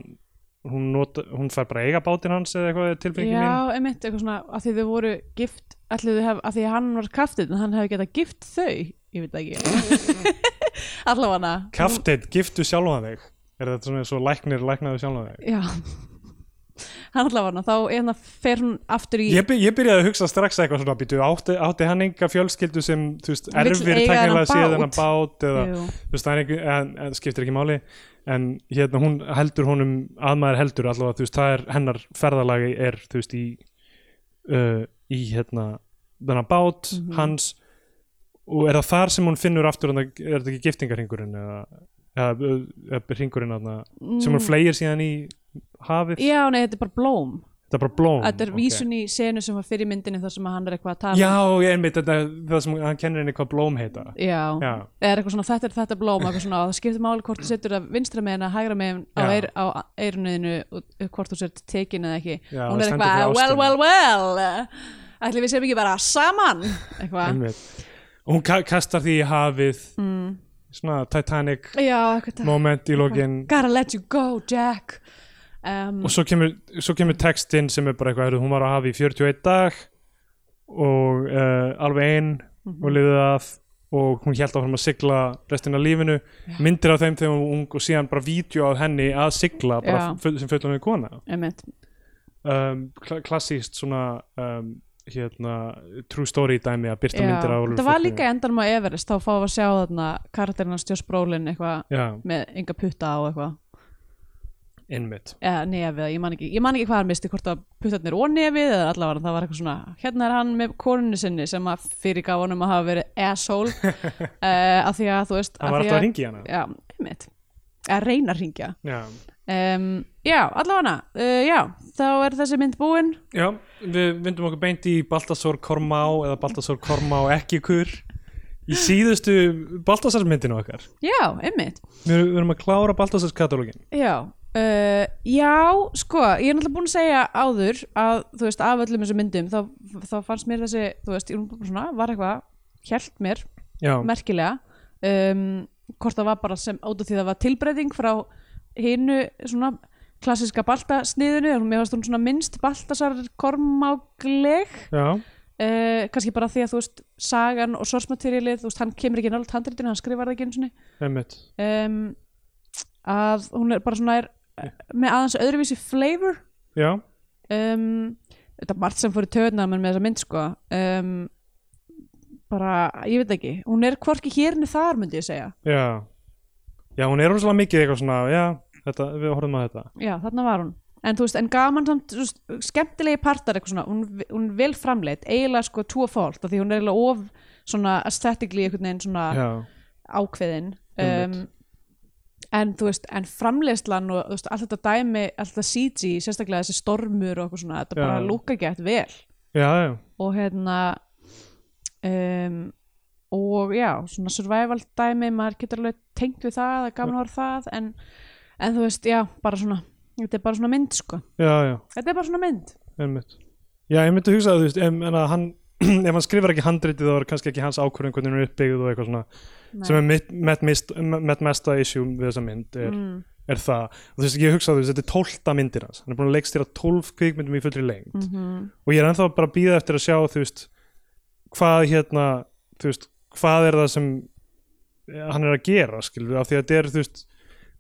hún, nota, hún fær bara eiga bátinn hans eða eitthvað tilfinningin mín já, einmitt eitthvað svona að því þau voru gift allir þau hef, að því hann var kaftið en hann hefði getað gift þau ég veit það ekki allavega Kafteinn, giftu sjálfan þig er þetta svona svo læknir læknaðu sjálfan þig já hann allavega þá hérna fer hún aftur í ég, by- ég byrjaði að hugsa strax eitthvað svona býtu, átti, átti hann enga fjölskyldu sem þú veist, erfir teknilega þennan séð bát. eða Jú. þú veist, það er ekki, en, en skiptir ekki máli en hérna hún heldur honum að maður heldur allavega, þú veist, það er hennar ferðalagi er, þú veist, í uh, í hérna þennan bát Mhm. hans og er það þar sem hún finnur aftur er þetta ekki giftingarhingurinn eða, eða, eða hringurinn þarna, sem hún Mm, fleir síðan í hafið, já, nei, þetta er bara blóm. Þetta er bara blóm þetta er ok. vísun í senu sem var fyrir myndinni þar sem hann er eitthvað að tala. Já, ég einmitt, þetta er það sem hann kennir henni hvað blóm heita. Já. já, er eitthvað svona þetta er þetta blóm eitthvað svona, það skiptir máli hvort þú setur það vinstra megin að hægra megin á, eir, á eirunniðinu hvort þú setur tekin eða ekki. Já, hún er eitthvað, well, well, well. Ætli við séum ekki bara saman eitthvað og hún ka kastar því í hafið. Mm. svona Titanic já, moment í lokin. Gotta let you go, Jack. Um, og svo kemur, svo kemur textinn sem er bara eitthvað, hún var að hafa í 41 dag og uh, alveg ein Mhm. og liðið að og hún held áfram að sigla restina af lífinu. Myndir af þeim þegar hún var ung og síðan bara vídeo af henni að sigla bara Já. sem fullum við kona um, kla klassíst svona um, hérna, true story dæmi að byrta myndir alvöru það var líka endanum á Everest þá fáum við að sjá þarna karakterinn hans Josh Brolin eitthvað með enga putta á eitthvað. Innmitt eða nefið, ég man ekki, ég man ekki hvað hann misti hvort að puttarnir og nefið eða allavega það var eitthvað svona, hérna er hann með konunni sinni sem að fyrirgaf honum að hafa verið asshole uh, af því að þú veist hann var alltaf að já, einmitt, að reyna að ringja já, um, já, allavega uh, já, þá er þessi mynd búin. Já við vindum okkur beint í Baltasar Kormá eða Baltasar Kormá ekki kur í síðustu Baltasar myndinu okkar. Já, einmitt. Við, við erum að klára Baltasars katalógin Já, uh, já, sko, ég er náttúrulega búin að segja áður að, þú veist, af öllum þessum myndum þá, þá fannst mér þessi, þú veist, ég svona, var eitthvað, hjælt mér, já, merkilega, um, hvort það var bara sem, út af því það var tilbreyting frá hinu, svona, klassiska baltasniðinu, mér fannst hún svona minnst baltasar kormágleg, já, uh, kannski bara því að, þú veist, sagan og sorsmaterialið, þú veist, hann kemur ekki náttúrulega handritinu, hann skrifar það ekki sinni, einmitt. Um, að hún er bara svona er með aðeins öðruvísi flavor. Já, um, þetta er margt sem fór í töðna með þessa mynd sko. Um, bara, ég veit ekki. Hún er hvorki hérni þar myndi ég segja. Já. Já, hún er rosalega mikið eitthvað svona já, þetta, við horfum að þetta. Já, þarna var hún. En veist, en gaman samt, veist, skemmtilegi partar eitthvað svona, hún, hún vel framleitt eiginlega sko af því hún er eiginlega of svona aesthetically einhvern veginn svona já, ákveðin. Um, en þú veist, en framleiðslan og veist, allt þetta dæmi, allt þetta CG sérstaklega þessi stormur og eitthvað svona þetta Já. bara lúka gett vel. Já, já, og hérna um, og já, svona survival dæmi maður getur alveg tengt við það það er gaman að vera það en, en þú veist, já, bara svona þetta er bara svona mynd sko. Já, já, þetta er bara svona mynd. Einmitt. Já, ég myndi hugsa að þú veist em, en að hann, ef hann skrifar ekki handritið þá er kannski ekki hans ákvörðin hvernig hún er uppbyggð og eitthvað svona Nei. sem er mitt, met, mist, met mesta issue við þessa mynd er, mm, er það. Og þú veist, ég hugsa að þú veist, þetta er tólta myndir hans. Hann er búin að leikstýra tólf kvikmyndum í fullri lengd. Mm og ég er ennþá bara að býða eftir að sjá þú veist, hvað hérna þú veist, hvað er það sem hann er að gera, skilur af því að þetta er, þú veist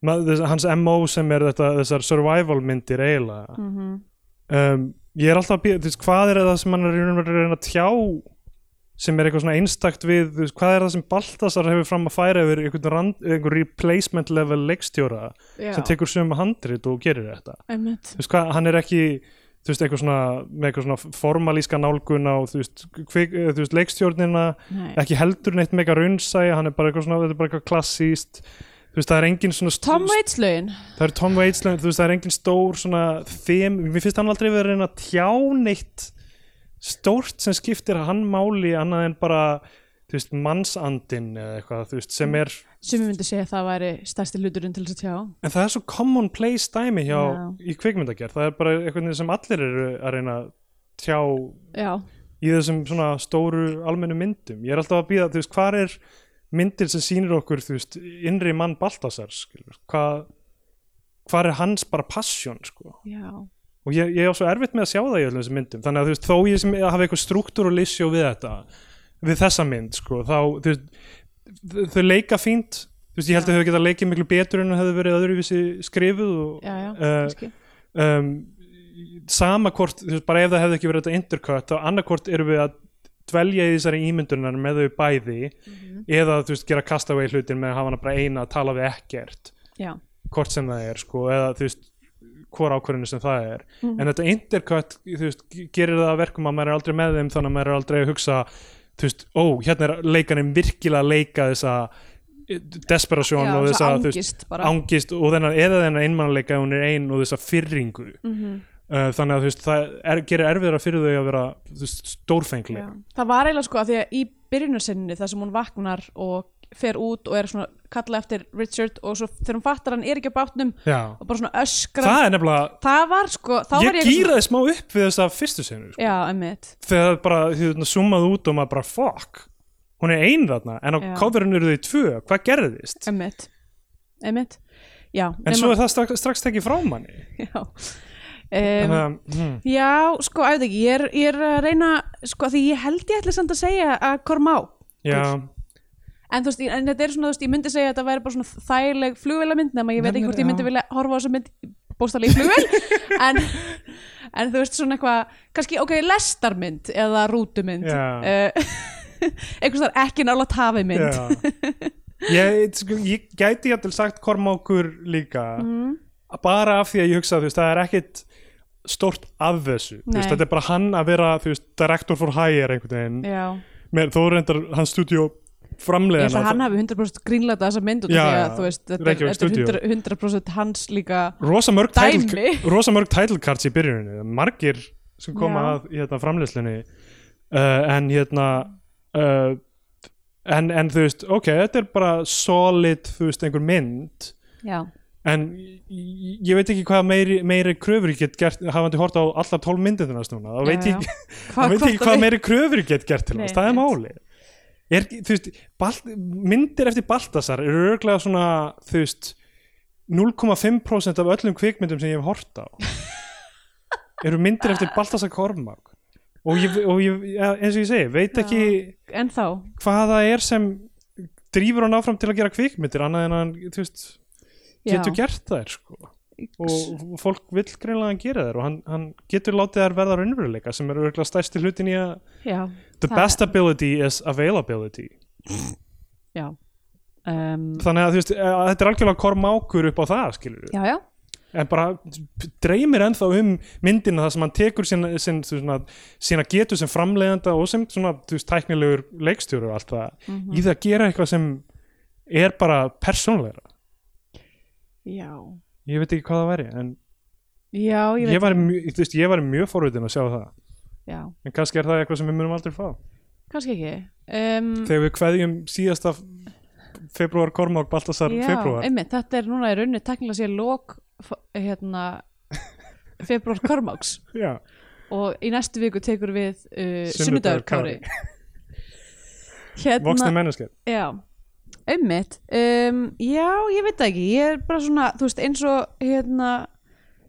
hans MO sem er þetta, þessar survival myndir eiginlega. Mm um, ég er alltaf að býða, þú veist, hvað er það sem hann er að reyna að tjá sem er eitthvað svona einstakt við veist, hvað er það sem Baltasar hefur fram að færa yfir einhvern, einhvern replacement level leikstjóra já, sem tekur sömu handrit og gerir þetta. Veist hvað, hann er ekki veist, eitthvað svona, með eitthvað svona formalíska nálgun á, kvik, eh, leikstjórnina, Nei. ekki heldur neitt mega raunsæ, hann er bara eitthvað svona, þetta er bara eitthvað klassíst, þú veist, það er engin svona Tom Waits lögin. það er Tom Waits, lögin, þú veist, það er engin stór svona þem, mér finnst hann aldrei verið að reyna að tjá neitt stórt sem skiptir hann máli annað en bara, þú veist, mannsandin eða eitthvað, þú veist, sem er sem ég myndi segja að það væri stærsti hluturinn til þess að tjá. En það er svo commonplace dæmi hjá, Já. í kvikmyndagerð, það er bara eitthvað sem allir eru að reyna að tjá já, í þessum svona stóru almennu myndum. Ég er alltaf að býða, þú veist, hvað er myndir sem sýnir okkur, þú veist innri mann Baltasar, hvað hvað er hans bara passion, sko? Já. Og ég, ég á svo erfitt með að sjá það í öllum þessum myndum. Þannig að þú veist, þó ég sem hafa eitthvað struktúr og lissjó við þetta, við þessa mynd sko, þá, þú veist þau- leika fínt, þú veist, ég held að þau geta leikið miklu betur en þau hefðu verið öðruvísi skrifuð og já, já, kannski. um, sama hvort, þú veist, bara ef það hefði ekki verið þetta intercut, þá annarkvort erum við að dvelja í þessari ímyndunar með þau bæði Mhm. eða þú veist, gera castaway hlutin með að hafa hana bara eina að tala við ekkert já, hvort sem það er, sko, eða þú veist hvor ákvörðinu sem það er Mhm. en þetta intercut, veist, gerir það að verkum að maður er aldrei með þeim þannig að maður er aldrei að hugsa þú veist, ó, hérna er leikarinn virkilega að leika þessa eh, desperasjón og þessa, þú veist, ángist og þennan, eða þennan einmannleika hún er ein og þessa fyrringu Mhm. uh, þannig að þú veist, það er, gerir erfiðara fyrir þau að vera þú veist, stórfengli Já. það var eiginlega sko að því að í byrjunarsinni þar sem hún vaknar og fer út og er svona kalla eftir Richard og svo þegar hún fattar hann er ekki á bátnum Já. og bara svona öskra það er nefnilega það var sko þá var ég ég gýraði smá upp við þessa fyrstu senu sko. þegar það bara hérna, summað út og maður bara fuck hún er ein þarna en á Já. coverinu eru þau tvö, hvað gerðist emmitt emmitt já, en svo er það strax, strax tekið frá manni já. Um, að, hm, já, sko, ég veit ekki ég ég er að reyna, sko, því ég held ég ætla samt að segja að Kormá já, en þú veist, ég- en þetta er svona, þú veist, ég myndi segja að þetta væri bara svona þægileg flugvélamynd nema ég veit ekki hvort ég myndi vilja horfa á þessa mynd bóstali í flugvél. En, en þú veist svona eitthvað kannski, ok, lestarmynd eða rútumynd. Uh, einhvers þar ekki nála tafimynd já. ég, sko, ég gæti jættil sagt Kormákur líka. Mm, bara af því að ég hugsa þú veist, það er ekkit stort af þessu. Veist, þetta er bara hann að vera veist, director for hire einhvern veginn. Þó reyndar hans stúdíu framleiðan held að hann hafi 100% grínleita þessa mynd Já, að þú veist, þetta er, er Studio. 100%, 100% hans líka rosa mörg, Dæmi. title, rosa title cards í byrjuninu margir sem koma Já. að hérna, framleiðslunni. Uh, en hérna uh, en, en þú veist ok, þetta er bara solid þú veist, einhver mynd. Já, en ég, veit ekki hvað meiri, meiri kröfur ég get gert hafandi hort á allar tól myndinast núna þá veit Já, ég já. þá veit ekki hvað meiri kröfur ég get gert til þess, það er máli er, veist, Balt, myndir eftir Baltasar eru örglega svona þú veist 0,5% af öllum kvikmyndum sem ég hef hort á. Eru myndir eftir Baltasar Kormák. Og ég, og ég eins og ég segi, veit ekki en þá hvað það er sem drífur hann áfram til að gera kvikmyndir annað en að þú veist, getur gert þær sko. Og fólk vill greinlega að gera þær og hann, hann getur látið þær verða raunveruleika sem er örgulega stærsti hlutin í að já, the best ability is availability. Já um, þannig að veist, að þetta er algjörlega kormákur upp á það skilur já, já. En bara dreymir ennþá um myndina það sem hann tekur sína, sína, sína, sína getur sem framleiðanda og sem svona, þú veist, tæknilegur leikstjóru og allt það, Mhm. í það að gera eitthvað sem er bara persónleira já, ég veit ekki hvað það væri en já, ég ég, var mjög, þú veist, ég var mjög forvitin að sjá það. Já, en kannski er það eitthvað sem við munum aldrei fá. Kannski ekki. Um, þegar við kveðjum síðasta februar Kormák Baltasar já, februar einmitt, þetta er núna í rauninni teknilega sér lók hérna februar Kormáks. Já, og í næstu viku tekur við uh, Sunnudagur kári. Hérna voksna mennesker Já, einmitt. Um, Já, ég veit það ekki. Ég er bara svona, þú veist, eins og hérna,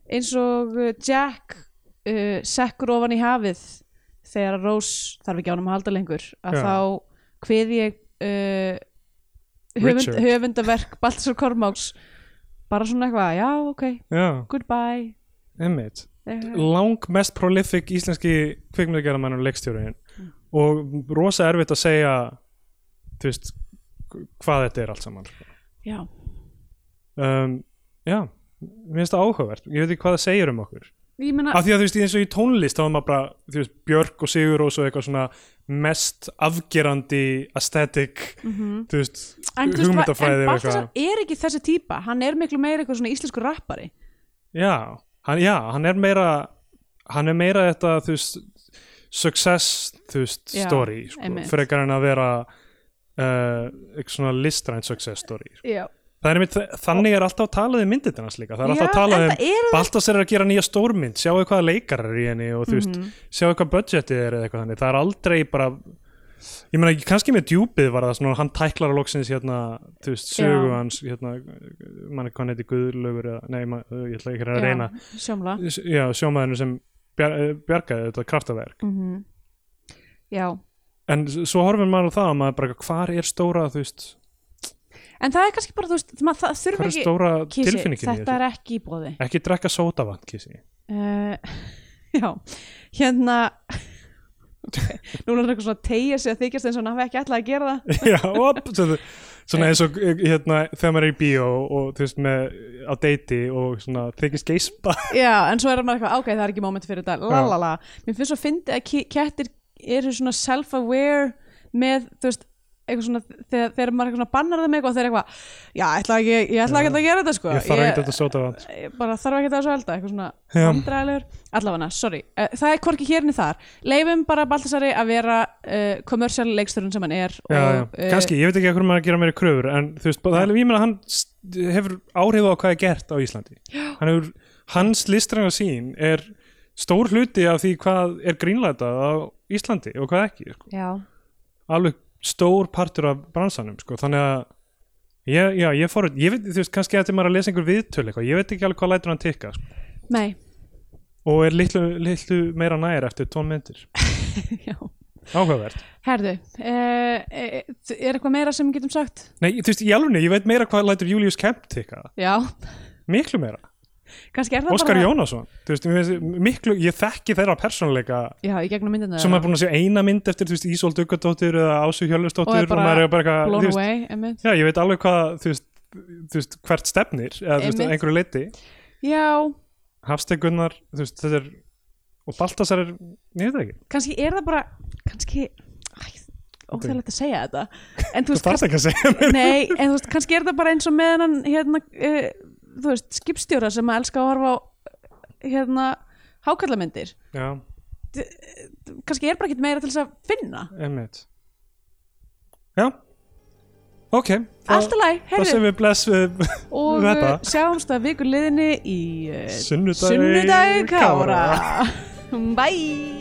eins og uh, Jack uh, sekkur ofan í hafið þegar Rose þarf ekki ánum að halda lengur að Já. þá hvið ég uh, höfund, höfundaverk Baltasar Kormáks bara svona eitthvað, já, ok, já, goodbye. Emmitt Eh, lang mest prolific íslenski kvikmyndagerðamann og leikstjóriðin Mm. og rosa erfitt að segja þú veist hvað þetta er allt saman sko. Já, um, já, mér finnst það áhugavert. Ég veit ekki hvað það segir um okkur. Meina af því að þú veist, eins og í tónlist þá er maður bara, þú veist, Björk og Sigur og svo eitthvað svona mest afgerandi aesthetic veist, En, þú veist, hugmyndafræði en Baltasar er ekki þessi típa. Hann er miklu meira eitthvað svona íslensku rappari. Já, hann, já, hann er meira hann er meira þetta, þú veist success, þú veist, story sko, frekar en að vera uh, svona listrænt success story sko. Já, er einmitt, þannig er alltaf talað um myndirnas líka, það er alltaf Já, talað en um er Baltasar er að gera nýja stórmynd sjáu hvaða leikar er í henni og þú veist, Mhm. sjáu hvað budgetið er eða eitthvað þannig, það er aldrei bara ég meina, kannski með djúpið var það svona, hann tæklar að loksins hérna, þú veist, sögu Já. hans hérna, manni hvað hann heiti Guðlaugur eða, nei, ma, ég ætla ekki að já, reyna. sjómla. Já, sjómaðurinn sem bjar, eh, bjargaði þetta kraftaverk. Mm Já, en svo horfum maður á það að maður bara, hvar er stóra, þú veist? En það er kannski bara, þú veist, maður, það þurfa ekki stóra í þetta er ekki í bóði ekki drekka sótavant, kissi uh, Já, hérna Nú er það eitthvað svona tegja sig að þykjast eins og hann hafi ekki ætlað að gera það. Já, op, svona, svona eins og hérna, þegar maður er í bíó og þú veist með á deiti og svona þykist geispa Já, en svo er maður eitthvað, ok, það er ekki moment fyrir þetta. Lalala, mér finnst svo að fyndi að kettir eru svona self-aware með, þú veist eitthvað svona, þegar, þegar maður eitthvað svona bannar þeim eitthvað og þeir eitthvað, já, ég ætla ekki, ég ætla ekki að gera þetta sko. Ég þarf ekki þetta sótavant ég bara þarf ekki að þessu elda eitthvað svona Já. vandræðilegur allavega, sorry, uh, það er hvorki hérni þar. Leifum bara Baltasari að vera uh, kommersial leiksturinn sem hann er já, já, og, uh, kannski, ég veit ekki hvað maður að gera meiri kröfur en þú veist, það er ég meina að hann hefur áhrif á hvað er gert á Íslandi. Hann hefur, hans listræna sín er stór hluti af því hvað er grínlætað Íslandi og hvað ekki, sko. alveg stór partur af bransanum, sko, þannig að ég, já, ég fór, ég veit, þú veist, kannski að maður að lesa einhver viðtöl eitthvað, ég veit ekki alveg hvað lætur hann tikka, sko, nei. Og er litlu, litlu meira nær eftir tón myndir, já. áhugavert. Herðu, uh, er eitthvað meira sem við getum sagt? Nei, þú veist, í alvegni, ég veit meira hvað lætur Julius Kemp tikka, já, miklu meira Óskar bara Jónasson, þú veist, mér finnst miklu, ég þekki þeirra persónuleika já, í gegnum myndina sem er búin að sjá eina mynd eftir, Ísól Duggadóttir eða Ásu Og Hjörlustóttir er bara maður er bara eitthvað, já, ég veit alveg hvað, þú veist, þú veist hvert stefnir, eða veist, einhverju leiti já, Hafstegunnar, er og Baltasar er, ég veit það ekki. Kannski er það bara kannski, óþægilegt að segja þetta. En þú veist, þarft ekki að segja mér. Nei, en þú veist, kannski er það bara eins og með hennan hérna, uh, þú veist, skipstjóra sem að elska að horfa á hérna, hákallamyndir já, kannski er bara ekkert meira til þess að finna. Einmitt. Já, ok Allt í lagi, það heyrðu. sem við bless við og þetta. uh, sjáumst að viku liðinni í uh, Sunnudagi Sunnudagi. Kára. Bye